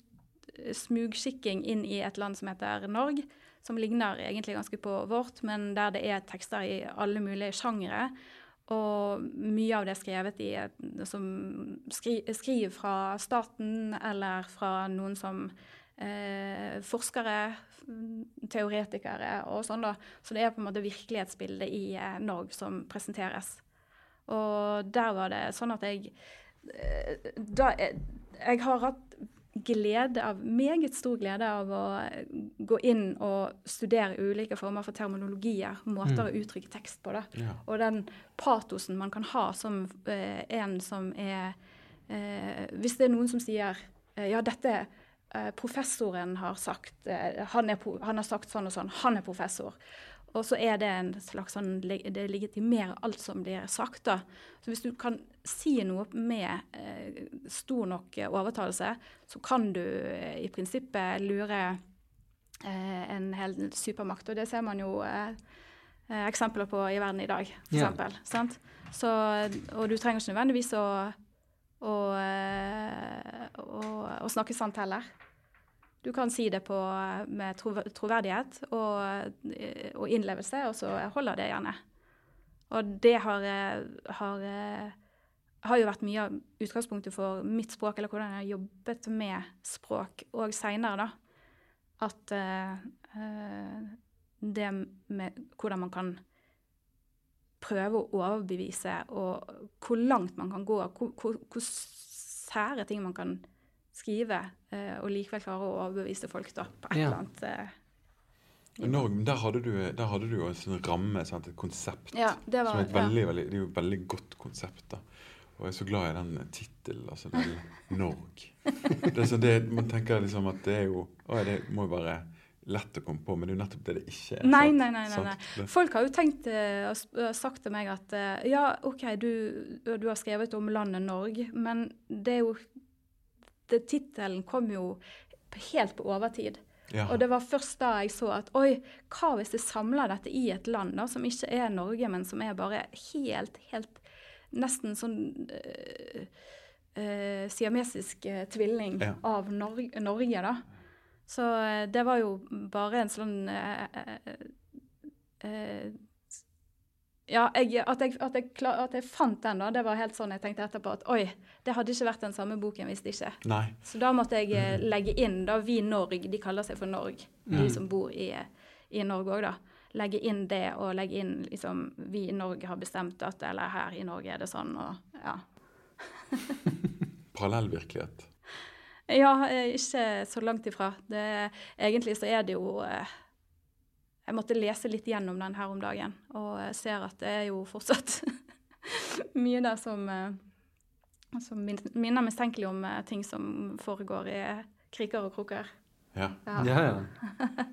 S3: smugskikking inn i et land som heter Norge. Som ligner egentlig ganske på vårt, men der det er tekster i alle mulige sjangere. Og mye av det er skrevet i som skri, skriver fra staten eller fra noen som eh, forskere, teoretikere og sånn, da. Så det er på en måte virkelighetsbildet i eh, Norge som presenteres. Og der var det sånn at jeg eh, da, jeg, jeg har hatt glede av, meget stor glede av å gå inn og studere ulike former for terminologier, måter mm. å uttrykke tekst på. Ja. Og den patosen man kan ha som eh, en som er eh, Hvis det er noen som sier eh, ja, dette Eh, professoren har sagt eh, han, er, han, har sagt sånn og sånn. Han er professor. Og så er det en slags sånn Det legitimerer alt som blir sagt, da. Så hvis du kan si noe med eh, stor nok overtalelse, så kan du eh, i prinsippet lure eh, en hel supermakt. Og det ser man jo eh, eh, eksempler på i verden i dag, for
S1: Yeah.
S3: eksempel. Sant? Så, og du trenger ikke nødvendigvis å, å, eh, å, å snakke sant heller. Du kan si det på, med troverdighet og, eh, og innlevelse, og så holder det gjerne. Og det har, eh, har, eh, har jo vært mye av utgangspunktet for mitt språk, eller hvordan jeg har jobbet med språk, og seinere, da. At eh, det med hvordan man kan prøve å overbevise, og hvor langt man kan gå, hvor, hvor, hvor sære ting man kan skrive, eh, og likevel klare å overbevise folk da, på et
S1: Ja.
S3: eller annet eh,
S2: Norge, der hadde du, der hadde du jo en sånn ramme, sant? et konsept.
S3: Ja, det var
S2: som et
S3: ja.
S2: veldig, veldig, det er jo et veldig godt konsept. da. Og jeg er så glad i den tittelen. Altså, det er Norg. Det er det, man tenker liksom at det er jo å, Det må jo være lett å komme på, men det er jo nettopp det det ikke er.
S3: Nei, nei, nei. nei, nei. Folk har jo tenkt eh, og sagt til meg at ja, OK, du, du har skrevet om landet Norge, men det er jo Tittelen kom jo helt på overtid.
S2: Ja.
S3: Og det var først da jeg så at oi, hva hvis jeg samler dette i et land da, som ikke er Norge, men som er bare helt, helt Nesten sånn uh, siamesisk øh, tvilling
S2: Ja.
S3: av Norge, Norge, da. Så det var jo bare en sånn Ja, jeg, at, jeg, at, jeg, klar- at jeg fant den, da, det var helt sånn jeg tenkte etterpå at oi, det hadde ikke vært den samme boken hvis det ikke.
S2: Nei.
S3: Så da måtte jeg eh, legge inn da vi Norge, de kaller seg for Norge, de som bor i, i Norge òg, da. Legge inn det, og legge inn liksom Vi i Norge har bestemt at Eller her i Norge er det sånn, og ja.
S2: Parallellvirkelighet.
S3: Ja, eh, ikke så langt ifra. Det, egentlig så er det jo eh, Jeg måtte lese litt gjennom den her om dagen, og ser at det er jo fortsatt mye der som, eh, som min- minner mistenkelig om eh, ting som foregår i kriker og kroker.
S2: Ja.
S3: Ja.
S1: Ja, ja.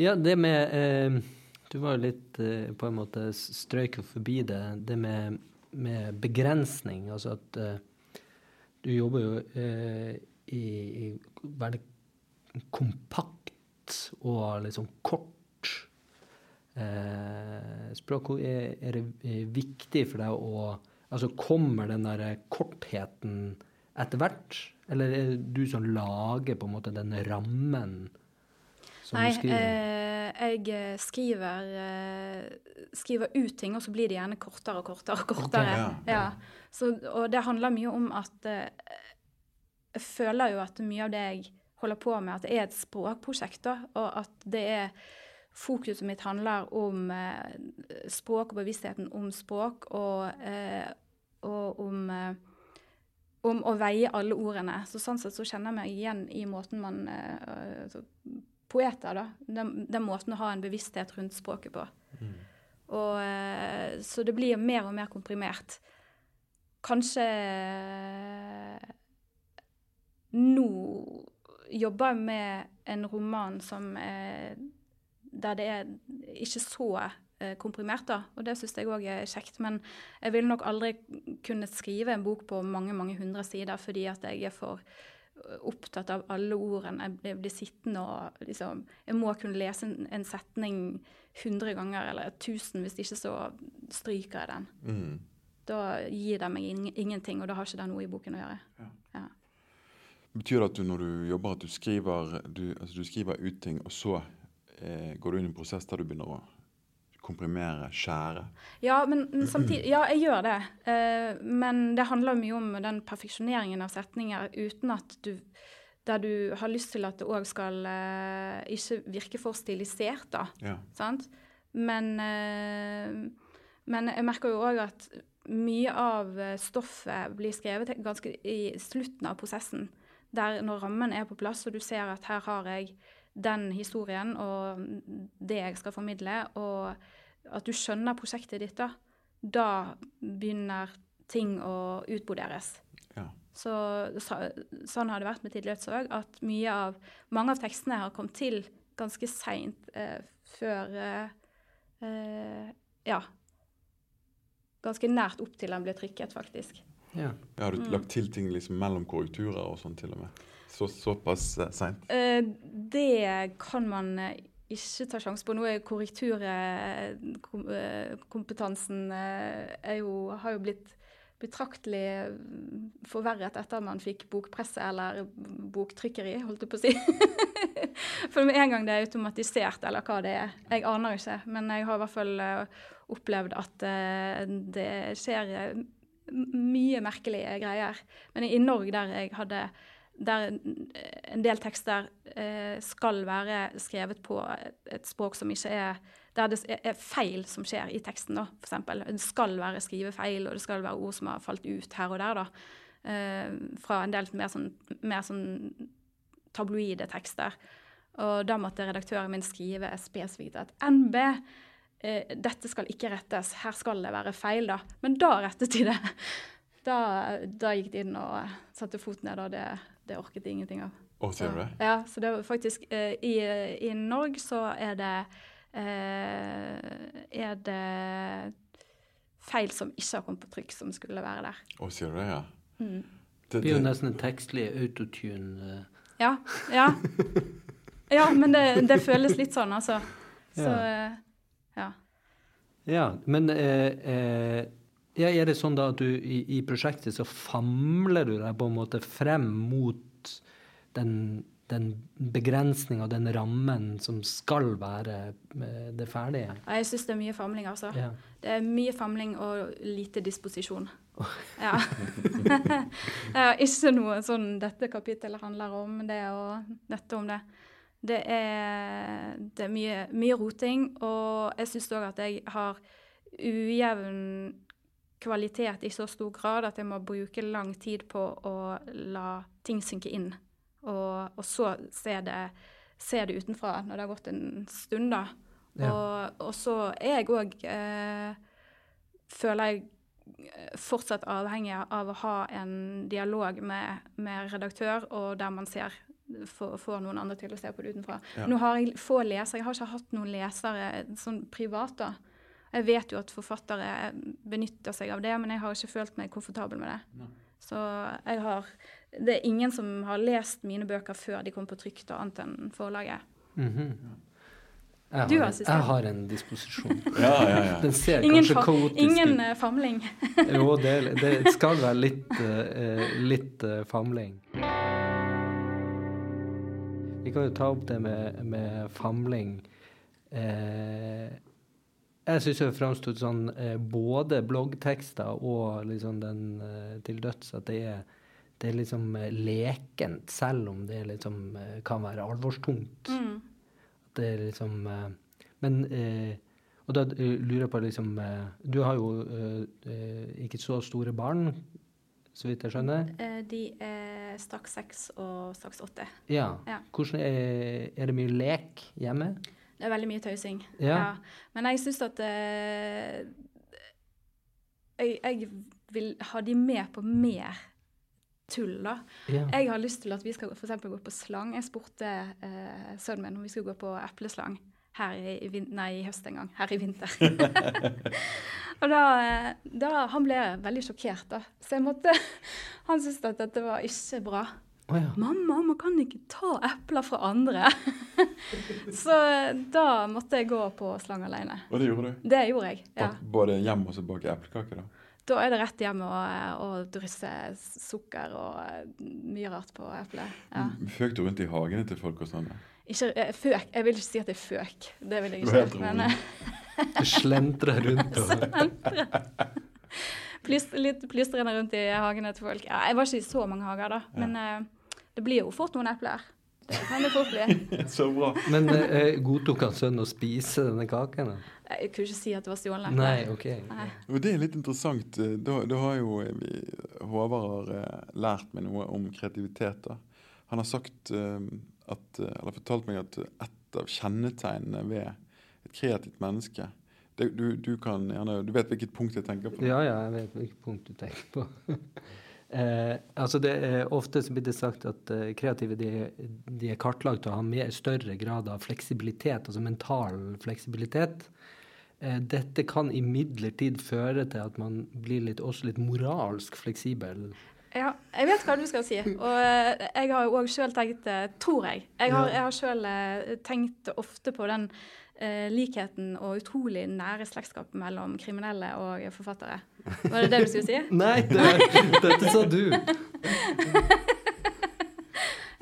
S1: Ja, det med eh, Du var jo litt eh, på en måte strøyk forbi det. Det med, med begrensning. Altså at eh, du jobber jo eh, i, i veldig kompakt og liksom kort eh, språk. Er, er det eh, viktig for deg å Altså kommer den der kortheten etter hvert? Eller er det du som lager på en måte den rammen som
S3: Nei,
S1: du skriver?
S3: eh, jeg skriver, eh, skriver ut ting, og så blir det gjerne kortere og kortere og kortere.
S2: ja.
S3: ja. Så, og det handler mye om at eh, jeg føler jo at mye av det jeg holder på med, at det er et språkprosjekt, da, og at det er Fokuset mitt handler om eh, språk og bevisstheten om språk, og, eh, og om eh, om å veie alle ordene. Så sånn sett så kjenner jeg meg igjen i måten man eh, altså, Poeter, da. Den, den måten å ha en bevissthet rundt språket på. Og, eh, så det blir mer og mer komprimert. Kanskje eh, Nå jobber med en roman som eh, der det er ikke så eh, komprimert, da. Og det syns jeg òg er kjekt. Men jeg ville nok aldri kunne skrive en bok på mange, mange hundre sider fordi at jeg er for eh, opptatt av alle ordene. Jeg blir- sittende og liksom Jeg må kunne lese en, en setning hundre ganger eller tusen, hvis ikke så stryker jeg den.
S2: Mm.
S3: Da gir det meg ing ingenting, og da har ikke det noe i boken å gjøre. Ja.
S2: Betyr det at du når du jobber, at du skriver, du, altså du skriver ut ting, og så eh, går du inn i en prosess der du begynner å komprimere, skjære?
S3: Ja, men men samtidig, ja, jeg gjør det. Eh, men det handler mye om den perfeksjoneringen av setninger uten at du Der du har lyst til at det òg skal eh, ikke virke for stilisert, da.
S2: Ja.
S3: Sant? Men, eh, men jeg merker jo òg at mye av eh, stoffet blir skrevet ganske i slutten av prosessen. Der når rammen er på plass, og du ser at her har jeg den historien og det jeg skal formidle, og at du skjønner prosjektet ditt, da, da begynner ting å utboderes.
S2: ja.
S3: Så, så sånn har det vært med Tidløs òg, at mye av, mange av tekstene har kommet til ganske seint eh, før eh, eh, Ja. Ganske nært opp til den ble trykket, faktisk.
S1: Ja.
S2: Ja, Har du
S3: Mm.
S2: lagt til ting liksom mellom korrekturer og sånn til og med? Så, såpass eh, seint?
S3: Eh, det kan man eh, ikke ta sjanse på. Nå er korrekturkompetansen er jo, har jo blitt betraktelig forverret etter at man fikk bokpresse eller boktrykkeri, holdt jeg på å si. For med en gang det er automatisert, eller hva det er, jeg aner ikke. Men jeg har i hvert fall opplevd at det skjer mye merkelige greier. Men i Norge, der jeg hadde der en del tekster eh, skal være skrevet på et, språk som ikke er Der det er feil som skjer i teksten, da, f.eks. Det skal være skrivefeil, og det skal være ord som har falt ut her og der, da. Eh, fra en del mer sånn, mer sånn tabloide tekster. Og da måtte redaktøren min skrive spesifikt at NB dette skal ikke rettes, her skal det være feil, da. Men da rettet de det. Da, da gikk de inn og satte foten ned, og det det orket de ingenting av.
S2: Å, sier du det?
S3: Ja, så det var faktisk eh, i, i, Norge så er det eh, Er det feil som ikke har kommet på trykk, som skulle være der.
S2: Å, sier du det, ja?
S3: Mm.
S1: Det, blir jo nesten en tekstlig autotune.
S3: Eh. Ja. Ja. ja men det, det, føles litt sånn, altså. Så ja. Ja
S1: men eh, eh ja, er det sånn da at du i, i, prosjektet så famler du deg på en måte frem mot den, den begrensninga, den rammen som skal være eh, det ferdige?
S3: Ja, jeg syns det er mye famling, altså. Ja. Det er mye famling og lite disposisjon. Ja. ja. Ikke noe sånn dette kapittelet handler om, det og dette om det. Det er, det er mye, mye roting, og jeg syns òg at jeg har ujevn kvalitet i så stor grad at jeg må bruke lang tid på å la ting synke inn. Og, og så se det, se det, utenfra når det har gått en stund, da. Ja. Og, og, så er jeg òg eh, Føler jeg eh, fortsatt avhengig av å ha en dialog med, med redaktør, og der man ser får noen andre til å se på det utenfra. Ja. Nå har jeg få lesere. Jeg har ikke hatt noen lesere sånn privat, da. Jeg vet jo at forfattere benytter seg av det, men jeg har ikke følt meg komfortabel med det. Nei. Så jeg har Det er ingen som har lest mine bøker før de kom på trykk, da, annet enn forlaget. Mm -hmm.
S1: Jeg har, har jeg har en disposisjon.
S2: ja, ja, ja.
S1: Den ser
S3: ingen
S1: kanskje kaotisk
S3: ut. Ingen uh, famling.
S1: jo, det, det, skal være litt, uh, litt uh, famling. Vi kan jo ta opp det med, med famling. Eh, jeg syns det framstod sånn eh, både bloggtekster og liksom den eh, til døds at det er, det er liksom eh, lekent, selv om det liksom eh, kan være alvorstungt. Mm. Det er liksom eh, Men eh, Og da lurer jeg på liksom Du har jo ikke så store barn, så vidt jeg skjønner?
S3: De er straks seks og straks åtte.
S1: Ja. ja. Hvordan er, er det mye lek hjemme?
S3: Det er veldig mye tøysing. Ja. ja. Men jeg syns at eh, jeg, jeg, vil ha de med på mer tull, da. Ja. Jeg har lyst til at vi skal f.eks. gå på slang. Jeg spurte eh, sønnen min om vi skulle gå på epleslang her i, nei, i høst en gang. Her i vinter. og da, eh, da, Han ble veldig sjokkert, da. Så jeg måtte Han syntes at dette var ikke bra. Oh, ja. 'Mamma, man kan ikke ta epler fra andre.' så da måtte jeg gå på slang alene.
S2: Og det gjorde du?
S3: Det gjorde jeg, ja.
S2: Både hjemme og så bake eplekaker, da?
S3: Da er det rett hjem og, drysse sukker og eh, mye rart på eplet. Ja.
S2: Føk du rundt i hagene til folk og sånn?
S3: Ikke eh, føk. Jeg vil ikke si at jeg føk. Det vil jeg ikke. Men,
S1: eh, du slentrer rundt
S3: og litt plystrende rundt i hagene til folk. Ja, jeg var ikke i så mange hager, da. Men ja. det blir jo fort noen epler. Det kan det fort bli.
S2: så bra.
S1: Men eh, godtok han sønnen å spise denne kaken? Da?
S3: Jeg kunne ikke si at det var stjålet.
S1: Nei, ok.
S2: Nei. Og det er litt interessant. Da, da har jo vi, Håvard lært meg noe om kreativitet. da. Han har sagt at, eller fortalt meg at et av kjennetegnene ved et kreativt menneske du, du, kan gjerne, du vet hvilket punkt jeg tenker på?
S1: Ja, ja, jeg vet hvilket punkt du tenker på. eh, altså det er Ofte så blir det sagt at eh, kreative de, de, er kartlagt til å ha mer, større grad av fleksibilitet, altså mental fleksibilitet. Eh, dette kan imidlertid føre til at man blir litt, også litt moralsk fleksibel.
S3: Ja, jeg vet hva du skal si. Og eh, jeg har òg sjøl tenkt det, tror jeg. Jeg har, jeg har sjøl tenkt ofte på den eh, likheten og utrolig nære slektskap mellom kriminelle og forfattere. Var det det du skulle si?
S1: Nei, det, dette sa du.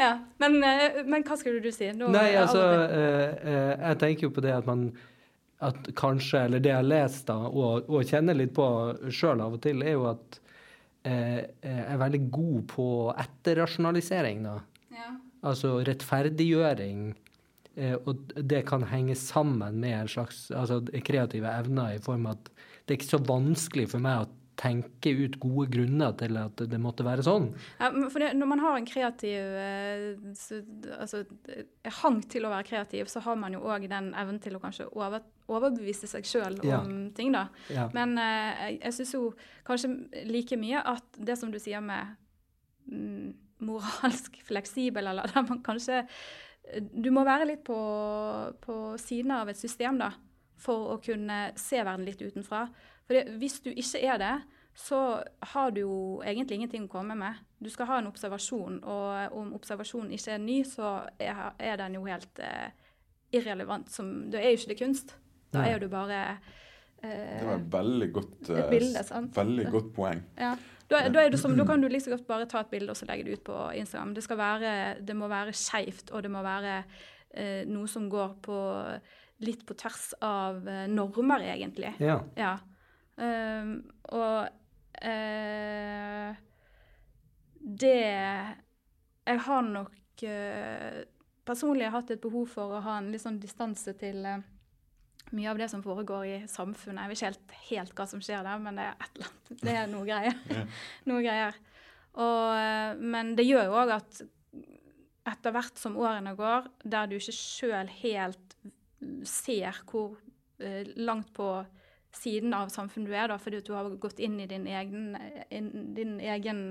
S3: Ja. Men, eh, men hva skulle du si? Nå-
S1: Nei, altså eh, eh, Jeg tenker jo på det at man at kanskje, eller det jeg har lest da, og, og kjenner litt på sjøl av og til, er jo at eh, jeg er veldig god på etterrasjonalisering, da.
S3: ja.
S1: Altså rettferdiggjøring. Eh, og det kan henge sammen med en slags altså, kreative evner i form av at det er ikke så vanskelig for meg å tenke ut gode grunner til at det måtte være sånn.
S3: Ja, for det, når man har en kreativ eh, så, altså, eh, hang til å være kreativ, så har man jo òg den evnen til å kanskje over, overbevise seg sjøl
S1: Ja.
S3: om ting, da.
S1: Ja.
S3: Men jeg, jeg syns jo kanskje like mye at det som du sier med mm, moralsk fleksibel, eller der man kanskje Du må være litt på, på siden av et system, da, for å kunne se verden litt utenfra. For det, hvis du ikke er det, så har du jo egentlig ingenting å komme med. Du skal ha en observasjon, og om observasjonen ikke er ny, så er, er den jo helt eh, irrelevant. Som, da er jo ikke det kunst. Da
S1: er
S3: er du bare
S2: Det
S3: eh,
S2: var et veldig godt,
S3: Et
S2: eh,
S3: bilde, sant?
S2: veldig godt poeng.
S3: ja. Da, da, det som, da kan du liksom godt bare ta et bilde og så legge det ut på Instagram. Det, være, det må være skeivt, og det må være eh, noe som går på litt på tvers av eh, normer, egentlig.
S1: Ja.
S3: Ja. Um, og eh, det Jeg har nok eh, personlig hatt et behov for å ha en litt sånn distanse til eh, mye av det som foregår i samfunnet. Jeg vet ikke helt, helt hva som skjer der, men det er et eller annet. Det er noe greier. noe greier. Og, eh, men det gjør jo òg at etter hvert som årene går, der du ikke sjøl helt ser hvor eh, langt på siden av samfunnet du er, da, fordi du har gått inn i din egen, in, din egen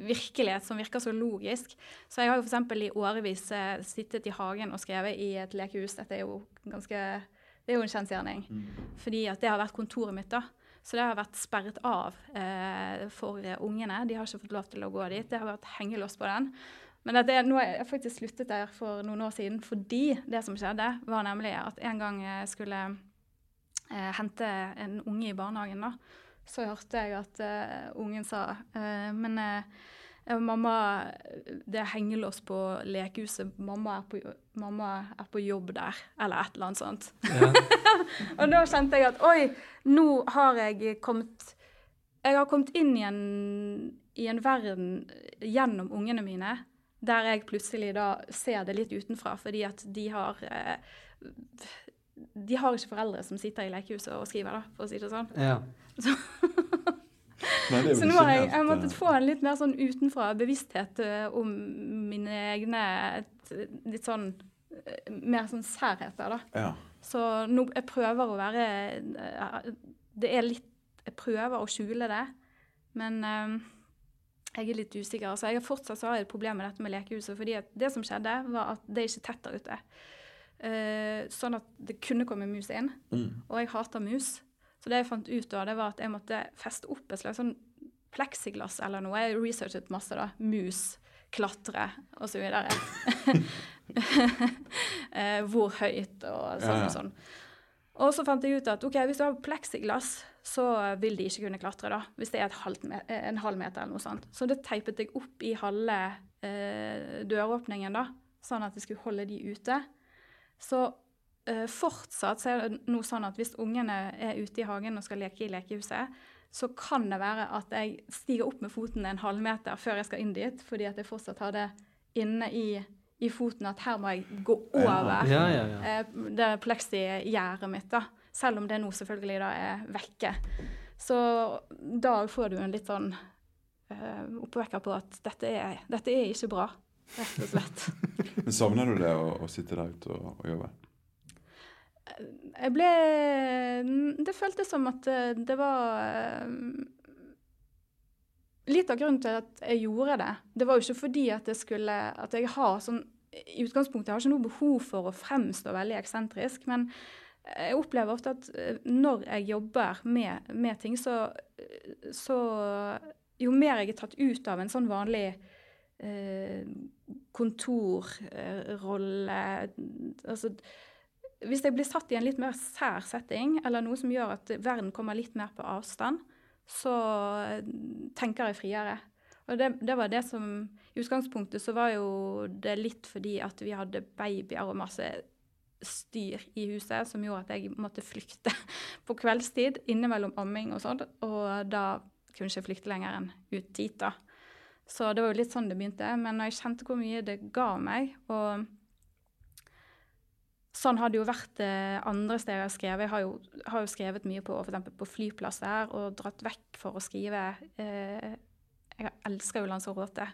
S3: virkelighet som virker så logisk. Så jeg har jo f.eks. i årevis eh, sittet i hagen og skrevet i et lekehus. Dette er jo ganske Det er jo en kjensgjerning. Fordi at det har vært kontoret mitt, da. Så det har vært sperret av eh, for eh, ungene. De har ikke fått lov til å gå dit. Det har vært hengelås på den. Men dette, nå har jeg faktisk sluttet der for noen år siden fordi det som skjedde, var nemlig at en gang jeg skulle eh, hente en unge i barnehagen, da, så hørte jeg at eh, ungen sa eh, Men eh, eh, mamma, det er hengelås på lekehuset. Mamma er på, mamma er på jobb der. Eller et eller annet sånt.
S1: Ja.
S3: Og da kjente jeg at oi, nå har jeg kommet Jeg har kommet inn i en, i en verden gjennom ungene mine der jeg plutselig da ser det litt utenfra, fordi at de har eh, De har ikke foreldre som sitter i lekehuset og skriver, da, for å si det sånn.
S1: ja.
S2: Nei,
S3: Så nå har jeg, jeg
S2: eh,
S3: måttet få en litt mer sånn utenfra bevissthet eh, om mine egne et, litt sånn eh, Mer sånn særheter, da.
S2: Ja.
S3: Så nå, jeg prøver å være eh, Det er litt Jeg prøver å skjule det, men um, jeg er litt usikker. Så jeg har fortsatt så har jeg et problem med dette med lekehuset. fordi det som skjedde, var at det er ikke tett der ute. Uh, sånn at det kunne komme mus inn.
S2: Mm.
S3: Og jeg hater mus. Så det jeg fant ut da, det var at jeg måtte feste opp et slags sånn pleksiglass eller noe. Jeg researchet masse, da. Mus, klatre osv. eh, hvor høyt og sånn
S2: Ja, ja.
S3: og sånn. Og så fant jeg ut at ok, hvis du har pleksiglass, så vil de ikke kunne klatre, da. Hvis det er me en halv meter eller noe sånt. Så det teipet jeg opp i halve eh, døråpningen, da. Sånn at jeg skulle holde de ute. Så eh, fortsatt så er det noe sånn at hvis ungene er ute i hagen og skal leke i lekehuset, så kan det være at jeg stiger opp med foten en halvmeter før jeg skal inn dit, fordi at jeg fortsatt har det inne i, i foten at her må jeg gå over
S1: Ja, ja, ja.
S3: eh, det pleksigjerdet mitt, da. Selv om det nå selvfølgelig da er vekke. Så da får du en litt sånn uh, oppvekker på at dette er, dette er ikke bra, rett og slett.
S2: Men savner du det å, å sitte der ute og, og jobbe?
S3: Jeg ble Det føltes som at eh, det var eh, Litt av grunnen til at jeg gjorde det, det var jo ikke fordi at jeg skulle At jeg har sånn I utgangspunktet har jeg ikke noe behov for å fremstå veldig eksentrisk, men jeg opplever ofte at eh, når jeg jobber med, med ting, så, så jo mer jeg er tatt ut av en sånn vanlig kontorrolle altså, Hvis jeg blir satt i en litt mer sær setting, eller noe som gjør at verden kommer litt mer på avstand, så tenker jeg friere. Og det, det, var det som I utgangspunktet så var jo det litt fordi at vi hadde babyer og masse styr i huset som gjorde at jeg måtte flykte på kveldstid innimellom amming og sånn. Og da kunne jeg ikke flykte lenger enn ut dit, da. Så det var jo litt sånn det begynte. Men når jeg kjente hvor mye det ga meg og Sånn har det jo vært eh, andre steder jeg har skrevet. Jeg har jo, har jo skrevet mye på, for på flyplasser og dratt vekk for å skrive. Eh, jeg elsker jo Lanzarote.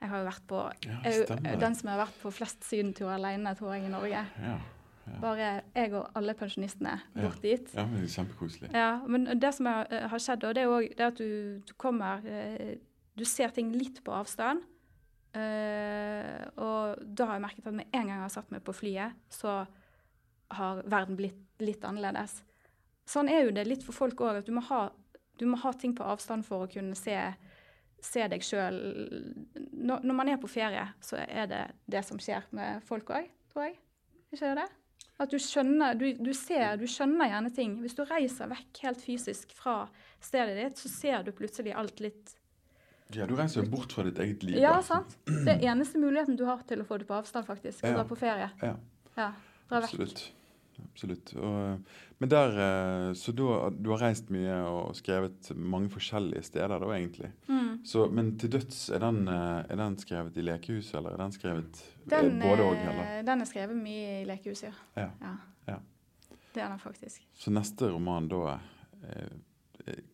S3: Jeg har jo vært på ja, jeg, Den som har vært på flest sydenturer alene, tror jeg, i Norge. Ja, ja. Bare jeg og alle pensjonistene bort dit.
S2: Ja, men det er Kjempekoselig.
S3: Ja, men det som har, har skjedd, og det er òg at du, du kommer eh, Du ser ting litt på avstand. Uh, og da har jeg merket at med en gang jeg har satt meg på flyet, så har verden blitt litt annerledes. Sånn er jo det litt for folk òg, at du må, ha, du må, ha, ting på avstand for å kunne se, se deg sjøl. Når, når, man er på ferie, så er det det som skjer med folk òg, tror jeg. Ikke det? At du skjønner, du, du, ser, du skjønner gjerne ting. Hvis du reiser vekk helt fysisk fra stedet ditt, så ser du plutselig alt litt
S2: ja, Du reiser jo bort fra ditt eget liv.
S3: Ja, sant. Det er eneste muligheten du har til å få det på avstand, faktisk. Å ja. dra på ferie.
S2: Ja.
S3: ja dra
S2: Absolutt. Absolutt. Og, men der, eh, Så da, du har reist mye og skrevet mange forskjellige steder, da, egentlig. Mm. Så, men til døds, er den, eh, er den, skrevet i lekehuset, eller er den skrevet
S3: den, både òg? Den er skrevet mye i lekehuset,
S2: ja. ja. ja.
S3: Det er den faktisk.
S2: Så neste roman da eh,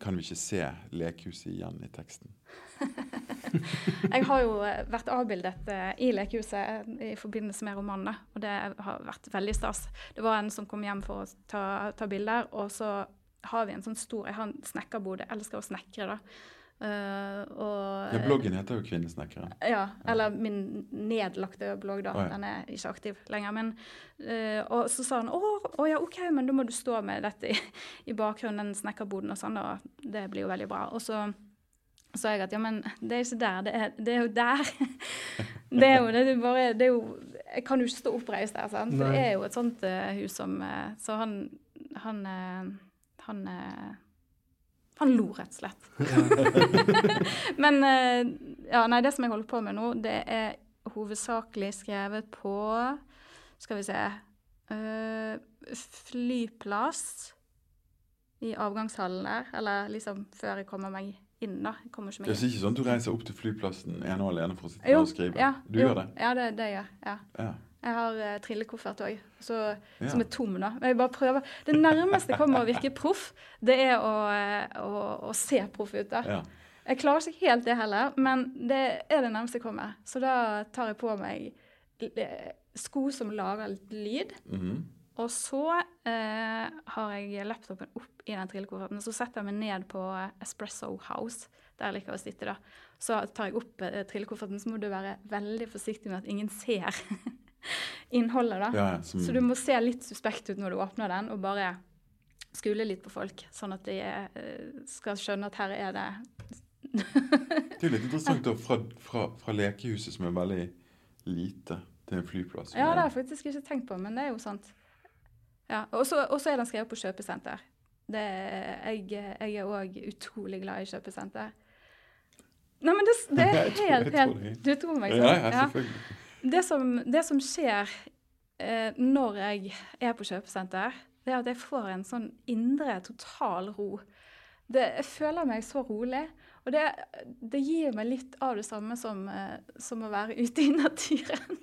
S2: kan vi ikke se lekehuset igjen i teksten?
S3: jeg har jo eh, vært avbildet eh, i lekehuset i forbindelse med romanene, og det har vært veldig stas. Det var en som kom hjem for å ta, ta bilder, og så har vi en sånn stor Jeg har en snekkerbod, jeg elsker å snekre, da. Uh, og,
S2: ja, bloggen heter jo 'Kvinnesnekkeren'.
S3: Ja, eller min nedlagte blogg, da. Oh, ja. Den er ikke aktiv lenger. Men, uh, og så sa han å, å, ja, OK, men da må du stå med dette i, i bakgrunnen, den snekkerboden og sånn, og det blir jo veldig bra. Og så sa jeg at ja, men det er ikke der, det er, det er jo der. det er jo det, er bare det er jo, Jeg kan jo ikke stå oppreist der, sant. For det er jo et sånt uh, hus som Så han han, han han lo, rett og slett. Men eh, ja, nei, det som jeg holder på med nå, det er hovedsakelig skrevet på Skal vi se uh, Flyplass i avgangshallen der. Eller liksom før jeg kommer meg inn, da. Jeg kommer
S2: ikke meg inn. Det er ikke sånn at du reiser opp til flyplassen ene og alene for å sitte
S3: jo,
S2: og skrive?
S3: Ja,
S2: du
S3: jo,
S2: gjør det?
S3: Ja, det, det gjør jeg. Ja.
S2: ja.
S3: Jeg har uh, trillekoffert òg, ja. som er tom. nå. Men Jeg bare prøver. Det nærmeste jeg kommer å virke proff, det er å, uh, å, å se proff ut. da. Ja. Jeg klarer ikke helt det heller, men det er det nærmeste jeg kommer. Så da tar jeg på meg sko som lager litt lyd. Mm -hmm. Og så uh, har jeg laptopen opp i den trillekofferten, så setter jeg meg ned på Espresso House, der jeg liker å sitte. da. Så tar jeg opp trillekofferten, så må du være veldig forsiktig med at ingen ser innholdet. da.
S2: Ja, som...
S3: Så du må se litt suspekt ut når du åpner den, og bare skule litt på folk, sånn at de uh, skal skjønne at her er det
S2: Det er litt interessant da, fra, fra, fra, lekehuset, som er veldig lite, til en flyplass.
S3: Ja, det har jeg faktisk ikke tenkt på, men det er jo sant. Ja, Og så er den skrevet på kjøpesenter. Det, jeg, jeg er òg utrolig glad i kjøpesenter. Nei, men det, det er helt, helt Du tror meg,
S2: sant? Ja, ja, selvfølgelig
S3: det som, det som skjer eh, når jeg er på kjøpesenter, det er at jeg får en sånn indre total ro. Det, jeg føler meg så rolig. Og det, det gir meg litt av det samme som, eh, som å være ute i naturen.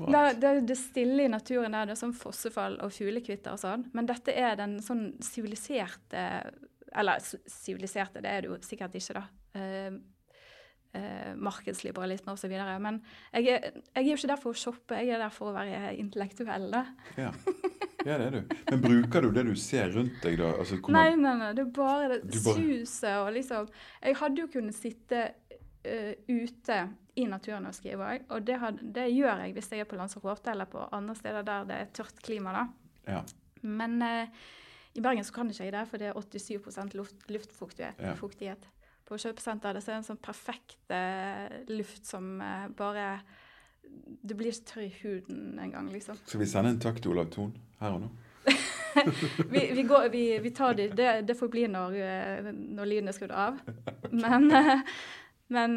S3: Det, det, det stille i naturen der, det er sånn fossefall og fuglekvitter og sånn. Men dette er den sånn siviliserte Eller siviliserte, det er det jo sikkert ikke, da. Eh, eh, markedsliberalisme osv. Men jeg er, jeg er, jo ikke der for å shoppe, jeg er der for å være intellektuell. da.
S2: Ja. ja, det er du. Men bruker du det du ser rundt deg, da? Altså,
S3: nei, nei, nei, det er bare det bare... suset og liksom Jeg hadde jo kunnet sitte uh, ute i naturen og skrive òg, og det, had, det, gjør jeg hvis jeg er på Lanzarote eller på andre steder der det er tørt klima. da.
S2: Ja.
S3: Men uh, i Bergen så kan ikke jeg det, for det er 87 luft, luftfuktighet. Ja. På kjøpesenteret, så er det en sånn perfekt luft som eh, bare Du blir ikke tørr i huden engang, liksom.
S2: Skal vi sende en takk til Olav Thon her og nå?
S3: vi, vi, går, vi, vi, tar det, det, det får bli når, eh, når lyden er skrudd av. Men, eh, men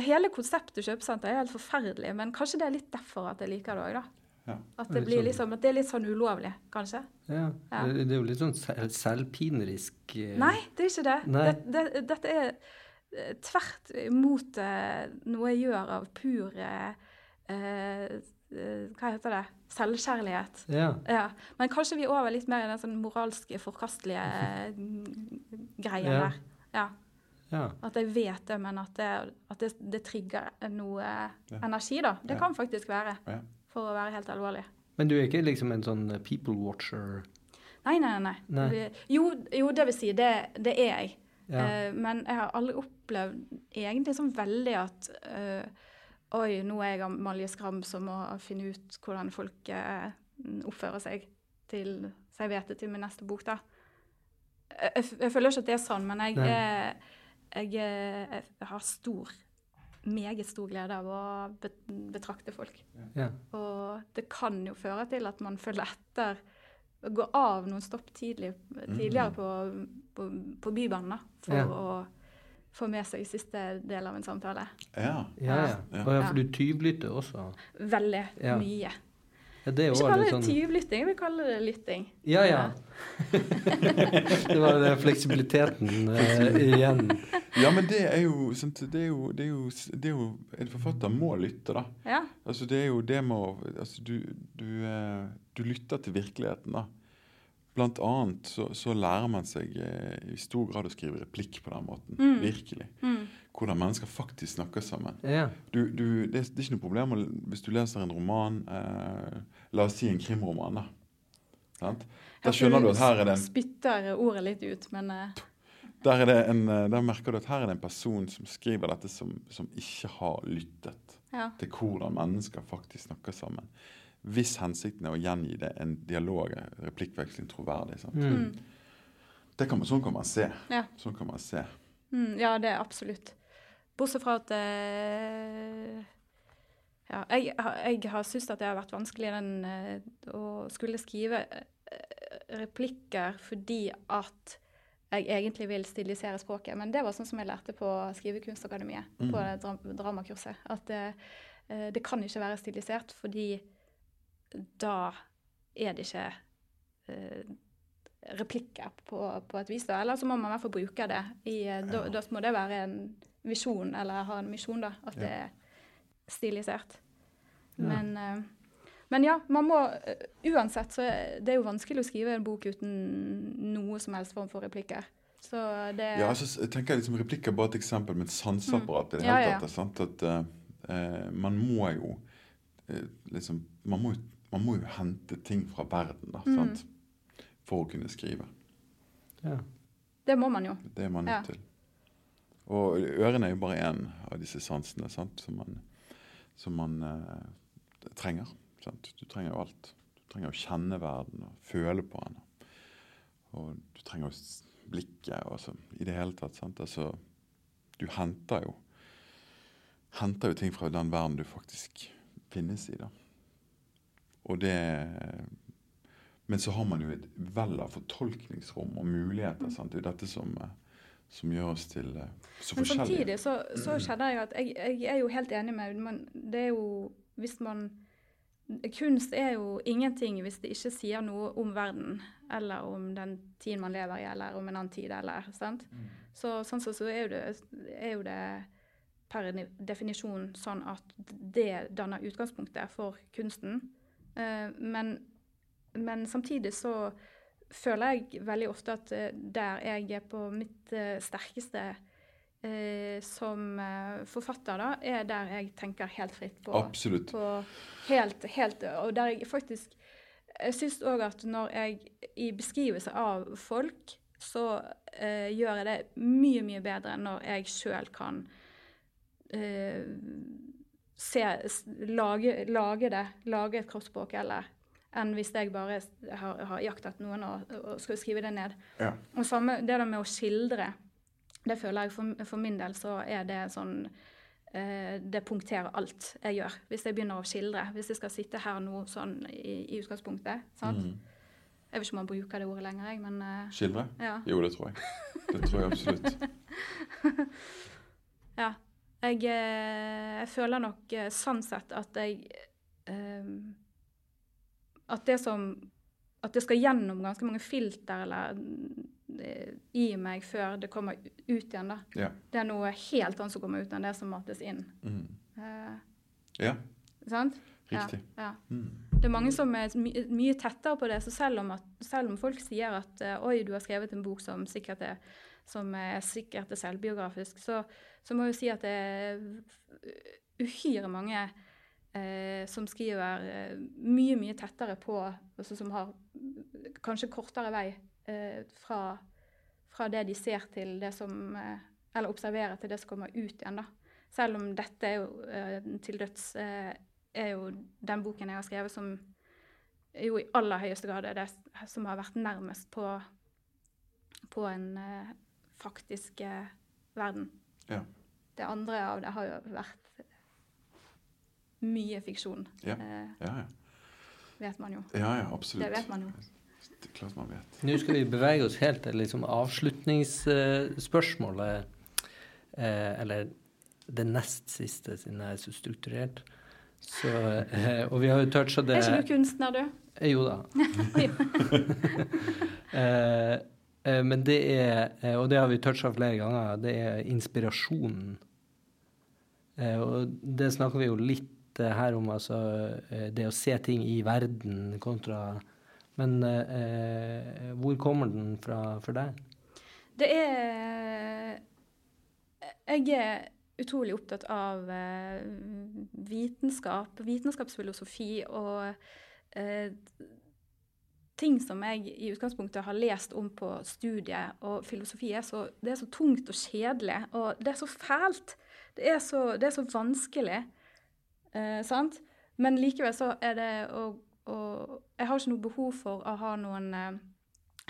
S3: hele konseptet kjøpesenter er helt forferdelig. Men kanskje det er litt derfor at jeg liker det òg, da.
S2: Ja.
S3: At, det blir liksom, at det er litt sånn ulovlig, kanskje.
S1: Ja.
S3: Ja.
S1: Det, det er jo litt sånn sel- selvpinerisk eh,
S3: Nei, det er ikke det. Det, det dette er eh, tvert imot eh, noe jeg gjør av pur eh, eh, Hva heter det? Selvkjærlighet.
S1: Ja.
S3: Ja. Men kanskje vi er over litt mer i den sånn moralske, forkastelige greien greia
S1: Ja.
S3: der. Ja.
S1: ja.
S3: At jeg vet det, men at det, at det, det trigger noe
S2: Ja.
S3: energi, da. Det
S2: Ja.
S3: kan faktisk være. For å være helt alvorlig.
S1: Men du er ikke liksom en sånn people watcher?
S3: Nei, nei, nei.
S1: Nei.
S3: Jo, jo, det vil si, det, det er jeg.
S1: Ja.
S3: Uh, men jeg har aldri opplevd egentlig sånn veldig at uh, Oi, nå er jeg Amalieskram som må finne ut hvordan folk uh, oppfører seg til Så jeg vet det til min neste bok, da. Jeg, jeg, jeg føler ikke at det er sånn, men jeg, jeg har stor meget stor glede av å betrakte folk.
S1: ja.
S3: Og det kan jo føre til at man følger etter Går av noen stopp tidlig, tidligere på, på, på Bybanen da, for
S1: Ja.
S3: å få med seg siste del av en samtale.
S2: Ja.
S1: Ja, ja.
S2: Ja.
S1: Ja, for du tyvlytter også?
S3: Veldig
S1: Ja.
S3: mye.
S1: Ja, det er
S3: Ikke
S1: jo
S3: det
S1: sånn
S3: tyvlytting, vi kaller det lytting.
S1: Ja, ja. det var den fleksibiliteten eh, igjen.
S2: ja, men det er jo sant, det er jo, det er jo, det er jo En forfatter må lytte, da.
S3: Ja.
S2: Altså, det er jo det med å altså, du, du, eh, du lytter til virkeligheten, da. Blant annet så, så lærer man seg eh, i stor grad å skrive replikk på den måten.
S3: Mm.
S2: Virkelig.
S3: Mm.
S2: Hvordan mennesker faktisk snakker sammen.
S1: Ja.
S2: Du, du, det, er, det er ikke noe problem hvis du leser en roman, eh, la oss si en krimroman, da. Sant? Da skjønner du at her er det en
S3: Spytter ordet litt ut, men eh,
S2: Der, er det en, eh, der merker du at her er det en person som skriver dette som, som ikke har lyttet
S3: ja.
S2: til hvordan mennesker faktisk snakker sammen. Hvis hensikten er å gjengi det en dialog, replikkveksling, troverdig. Sant?
S1: Mm.
S2: Det kan man, sånn kan man se.
S3: Ja.
S2: Sånn kan man se.
S3: Mm, ja, det er absolutt. Bortsett fra at eh, Ja, jeg, har- jeg har syntes at det har vært vanskelig den, eh, å skulle skrive eh, replikker fordi at jeg egentlig vil stilisere språket. Men det var sånn som jeg lærte på Skrivekunstakademiet,
S2: Mm.
S3: på dramakurset. At eh, eh, det kan ikke være stilisert, fordi da er det ikke eh, replikker på, på et vis. da. Eller så må man i hvert fall bruke det. I, eh, da,
S2: Ja.
S3: da må det være en visjon, eller ha en misjon, da. At
S2: Ja.
S3: det er stilisert. Men, eh, men ja, man må eh, Uansett så det er jo vanskelig å skrive en bok uten noe som helst form for replikker. Så det
S2: Ja, altså, tenker jeg liksom Replikk er bare et eksempel med et sanseapparat. i det
S3: Mm.
S2: Hele tatt, sant? At uh, Man må jo uh, liksom man må, jo- man må jo hente ting fra verden da,
S3: Mm.
S2: sant? for å kunne skrive.
S1: Ja.
S3: det må man jo.
S2: Det er man nødt
S3: Ja.
S2: til. Og ørene er jo bare én av disse sansene sant? som man, som man eh, trenger. Sant? Du trenger jo alt. Du trenger å kjenne verden og føle på den. Og du trenger jo blikket og så, i det hele tatt. Sant? Altså, du henter jo henter jo ting fra den verden du faktisk finnes i. da. Og det Men så har man jo et vell av fortolkningsrom og muligheter. Sant? Det er jo dette som, eh, som gjør oss til så så
S3: Men
S2: forskjellige.
S3: samtidig så, så kjenner jeg at jeg, jeg er jo helt enig med men Det er jo Hvis man Kunst er jo ingenting hvis det ikke sier noe om verden, eller om den tiden man lever i, eller om en annen tid, eller sant. Så sånn sett så er jo det, er jo det per definisjon sånn at det danner utgangspunktet for kunsten. Eh, men, men samtidig så føler jeg veldig ofte at eh, der jeg er på mitt eh, sterkeste eh, som forfatter, da, er der jeg tenker helt fritt på,
S2: Absolutt.
S3: på helt, helt Og der jeg faktisk Jeg syns òg at når jeg i beskrivelse av folk, så eh, gjør jeg det mye, mye bedre når jeg sjøl kan eh, se, lage, lage det, lage et kroppsspråk eller, enn hvis jeg bare har, har jaktet noen og, og skal skrive det ned.
S2: Ja.
S3: Og samme det der med å skildre, det føler jeg for, for min del så er det sånn eh, Det punkterer alt jeg gjør. Hvis jeg begynner å skildre. Hvis jeg skal sitte her nå sånn i, i utgangspunktet. sant?
S2: Mm.
S3: Jeg vet ikke om man bruker det ordet lenger, jeg, men uh,
S2: Skildre?
S3: ja.
S2: Jo, det tror jeg. Det tror jeg absolutt.
S3: Ja. Jeg, eh, jeg føler nok eh, sånn sett at jeg eh, At det som At det skal gjennom ganske mange filter eller eh, i meg før det kommer ut igjen. da.
S2: Ja.
S3: Det er noe helt annet som kommer ut enn det som mates inn.
S2: Mm.
S3: Eh,
S2: Ja,
S3: sant?
S2: riktig.
S3: Ja.
S2: Mm.
S3: Det er mange som er my mye tettere på det. Så selv om, at, selv om folk sier at oi, du har skrevet en bok som sikkert er, som er, sikkert er selvbiografisk, så, så må jeg jo si at det er uhyre mange eh, som skriver eh, mye, mye tettere på altså Som har kanskje kortere vei eh, fra, fra det de ser til det som eh, Eller observerer til det som kommer ut igjen, da. Selv om dette er jo eh, til døds eh, er jo den boken jeg har skrevet som jo i aller høyeste grad er det som har vært nærmest på, på en faktisk verden.
S2: Ja.
S3: Det andre av det har jo vært mye fiksjon,
S2: Ja.
S3: eh,
S2: Ja, ja.
S3: vet man jo.
S2: ja, ja absolutt.
S3: Det vet man jo.
S2: Det er klart man vet.
S1: Nå skal vi bevege oss helt til liksom avslutningsspørsmålet. Eh, eller det nest siste, siden jeg er så strukturert. Så, eh, og vi har jo toucha det
S3: Er ikke du kunstner, du?
S1: Jo da. Men det er, og det har vi toucha flere ganger, det er inspirasjonen. Eh, og det snakker vi jo litt eh, her om, altså eh, det å se ting i verden kontra Men eh, hvor kommer den fra for deg?
S3: Det er Jeg er utrolig opptatt av vitenskap, vitenskapsfilosofi og eh, ting som jeg i utgangspunktet har lest om på studiet. Og filosofi er så, det er så tungt og kjedelig, og det er så fælt. Det er så, det er så vanskelig. Eh, sant? Men likevel så er det å, å Jeg har ikke noe behov for å ha noen eh,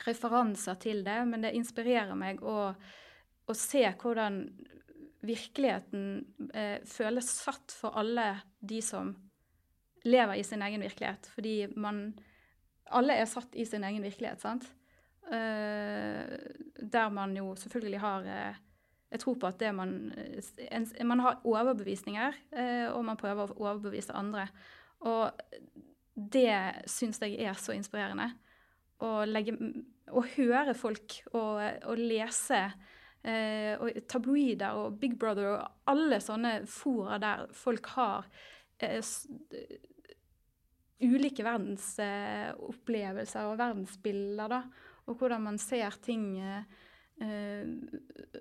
S3: referanser til det, men det inspirerer meg å, å se hvordan virkeligheten eh, føles satt for alle de som lever i sin egen virkelighet. Fordi man Alle er satt i sin egen virkelighet, sant? Eh, der man jo selvfølgelig har eh, Jeg tror på at man en, Man har overbevisninger, eh, og man prøver å overbevise andre. Og det syns jeg er så inspirerende. Å, legge, å høre folk og, og lese eh, og tabloider og Big Brother og alle sånne fora der folk har eh, ulike verdensopplevelser og verdensbilder, da. Og hvordan man ser ting eh, eh,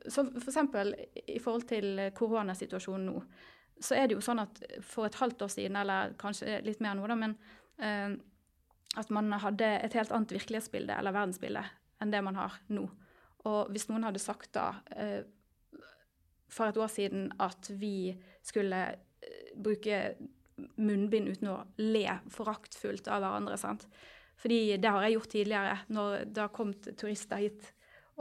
S3: f.eks. for i forhold til koronasituasjonen nå, så er det jo sånn at for et halvt år siden, eller kanskje litt mer nå, da, men eh, at man hadde et helt annet virkelighetsbilde eller verdensbilde enn det man har nå. Og hvis noen hadde sagt da eh, for et år siden at vi skulle bruke munnbind uten å le foraktfullt av hverandre, sant. Fordi det har jeg gjort tidligere, når det har kommet turister hit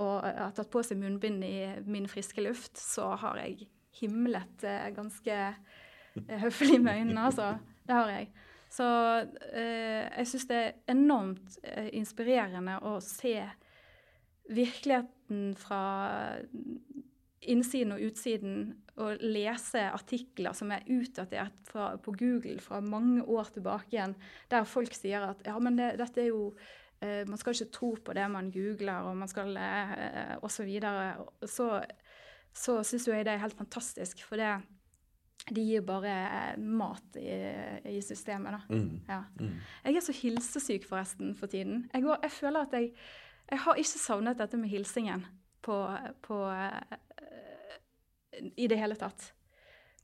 S3: og har tatt på seg munnbind i min friske luft, så har jeg himlet eh, ganske eh, høflig med øynene, altså. Det har jeg. Så eh, jeg syns det er enormt eh, inspirerende å se virkeligheten fra innsiden og utsiden, og lese artikler som er utdatert fra, på Google fra mange år tilbake igjen, der folk sier at ja, men det, dette er jo Man skal ikke tro på det man googler, og man skal uh, osv. så. Så, så syns jeg det er helt fantastisk, for det de gir bare eh, mat i, i systemet, da.
S2: Mm.
S3: Ja.
S2: Mm.
S3: Jeg er så hilsesyk forresten for tiden. Jeg, går, jeg føler at jeg Jeg har ikke savnet dette med hilsingen på, på uh, I det hele tatt.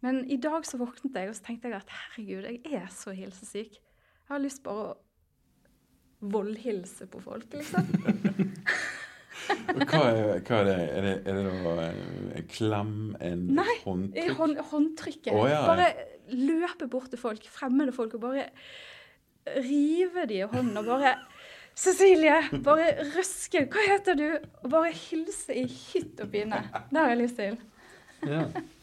S3: Men i dag så våknet jeg, og så tenkte jeg at herregud, jeg er så hilsesyk. Jeg har lyst bare å voldhilse på folk, liksom.
S2: Hva er, hva er det? Er det, er det noe, en- en klem? En
S3: Nei,
S2: håndtrykk?
S3: hånd, håndtrykket.
S2: Oh, ja.
S3: Bare løpe bort til folk, fremmede folk, og bare rive de i hånden og bare Cecilie, bare røske Hva heter du? Og bare hilse i hytt og pine. Det har jeg lyst til.
S1: Ja.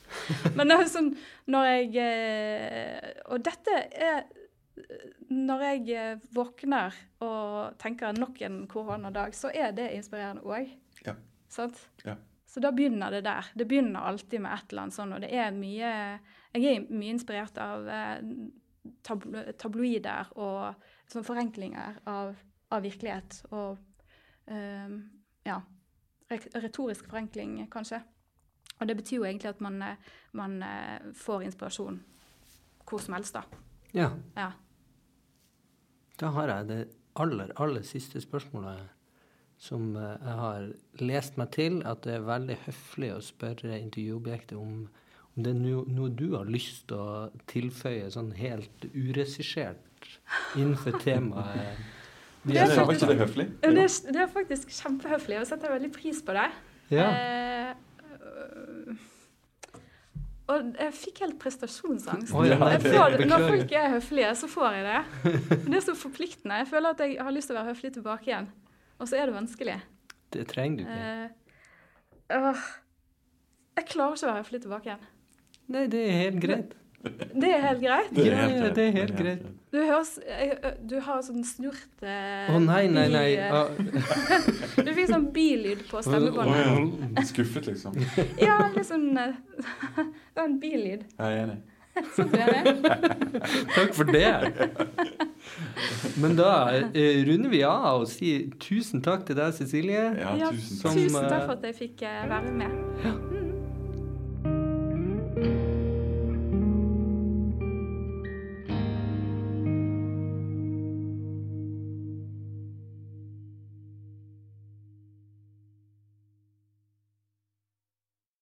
S3: Men det er sånn når jeg eh, Og dette er Når jeg eh, våkner og tenker nok en koronadag, så er det inspirerende òg.
S2: Ja.
S3: Sant?
S2: Ja.
S3: Så da begynner det der. Det begynner alltid med et eller annet sånn, og det er mye Jeg er mye inspirert av eh, tablo tabloider og sånn forenklinger av, av virkelighet. Og um, ja retorisk forenkling, kanskje. Og det betyr jo egentlig at man, man får inspirasjon hvor som helst, da.
S1: ja.
S3: Ja.
S1: Da har jeg det aller, aller siste spørsmålet som eh, jeg har lest meg til, at det er veldig høflig å spørre intervjuobjektet om, om det er no, noe du har lyst til å tilføye sånn helt uregissert innenfor temaet.
S3: Det er
S2: ikke det høflig?
S3: Det, er- det er faktisk kjempehøflig, og jeg setter veldig pris på det.
S1: Ja.
S3: Eh, og jeg fikk helt prestasjonsangst.
S1: Oh, ja,
S3: får, når folk er høflige, så får jeg det. Det er så forpliktende. Jeg føler at jeg har lyst til å være høflig tilbake igjen. Og så er det vanskelig.
S1: Det trenger du ikke.
S3: Uh, uh, jeg klarer ikke å være høflig tilbake igjen.
S1: Nei, det er helt greit.
S3: Det er helt greit.
S2: Det
S1: er
S2: helt
S1: ja,
S2: greit.
S1: det er helt greit.
S3: Du, høres, du har sånn snurte Å
S1: Å nei, nei, nei. Ah,
S3: Du fikk sånn billyd på stemmebåndet.
S2: ja. Skuffet, liksom.
S3: Ja, litt sånn eh, Det var en billyd.
S2: Jeg er enig.
S3: Sånn er det?
S1: Takk for det. Men da eh, runder vi av og sier tusen takk til deg, Cecilie.
S2: Ja,
S3: Ja,
S2: tusen
S1: som,
S2: takk.
S3: Tusen
S1: eh,
S3: takk for at jeg fikk eh, være med.
S1: Ja.
S3: Mm.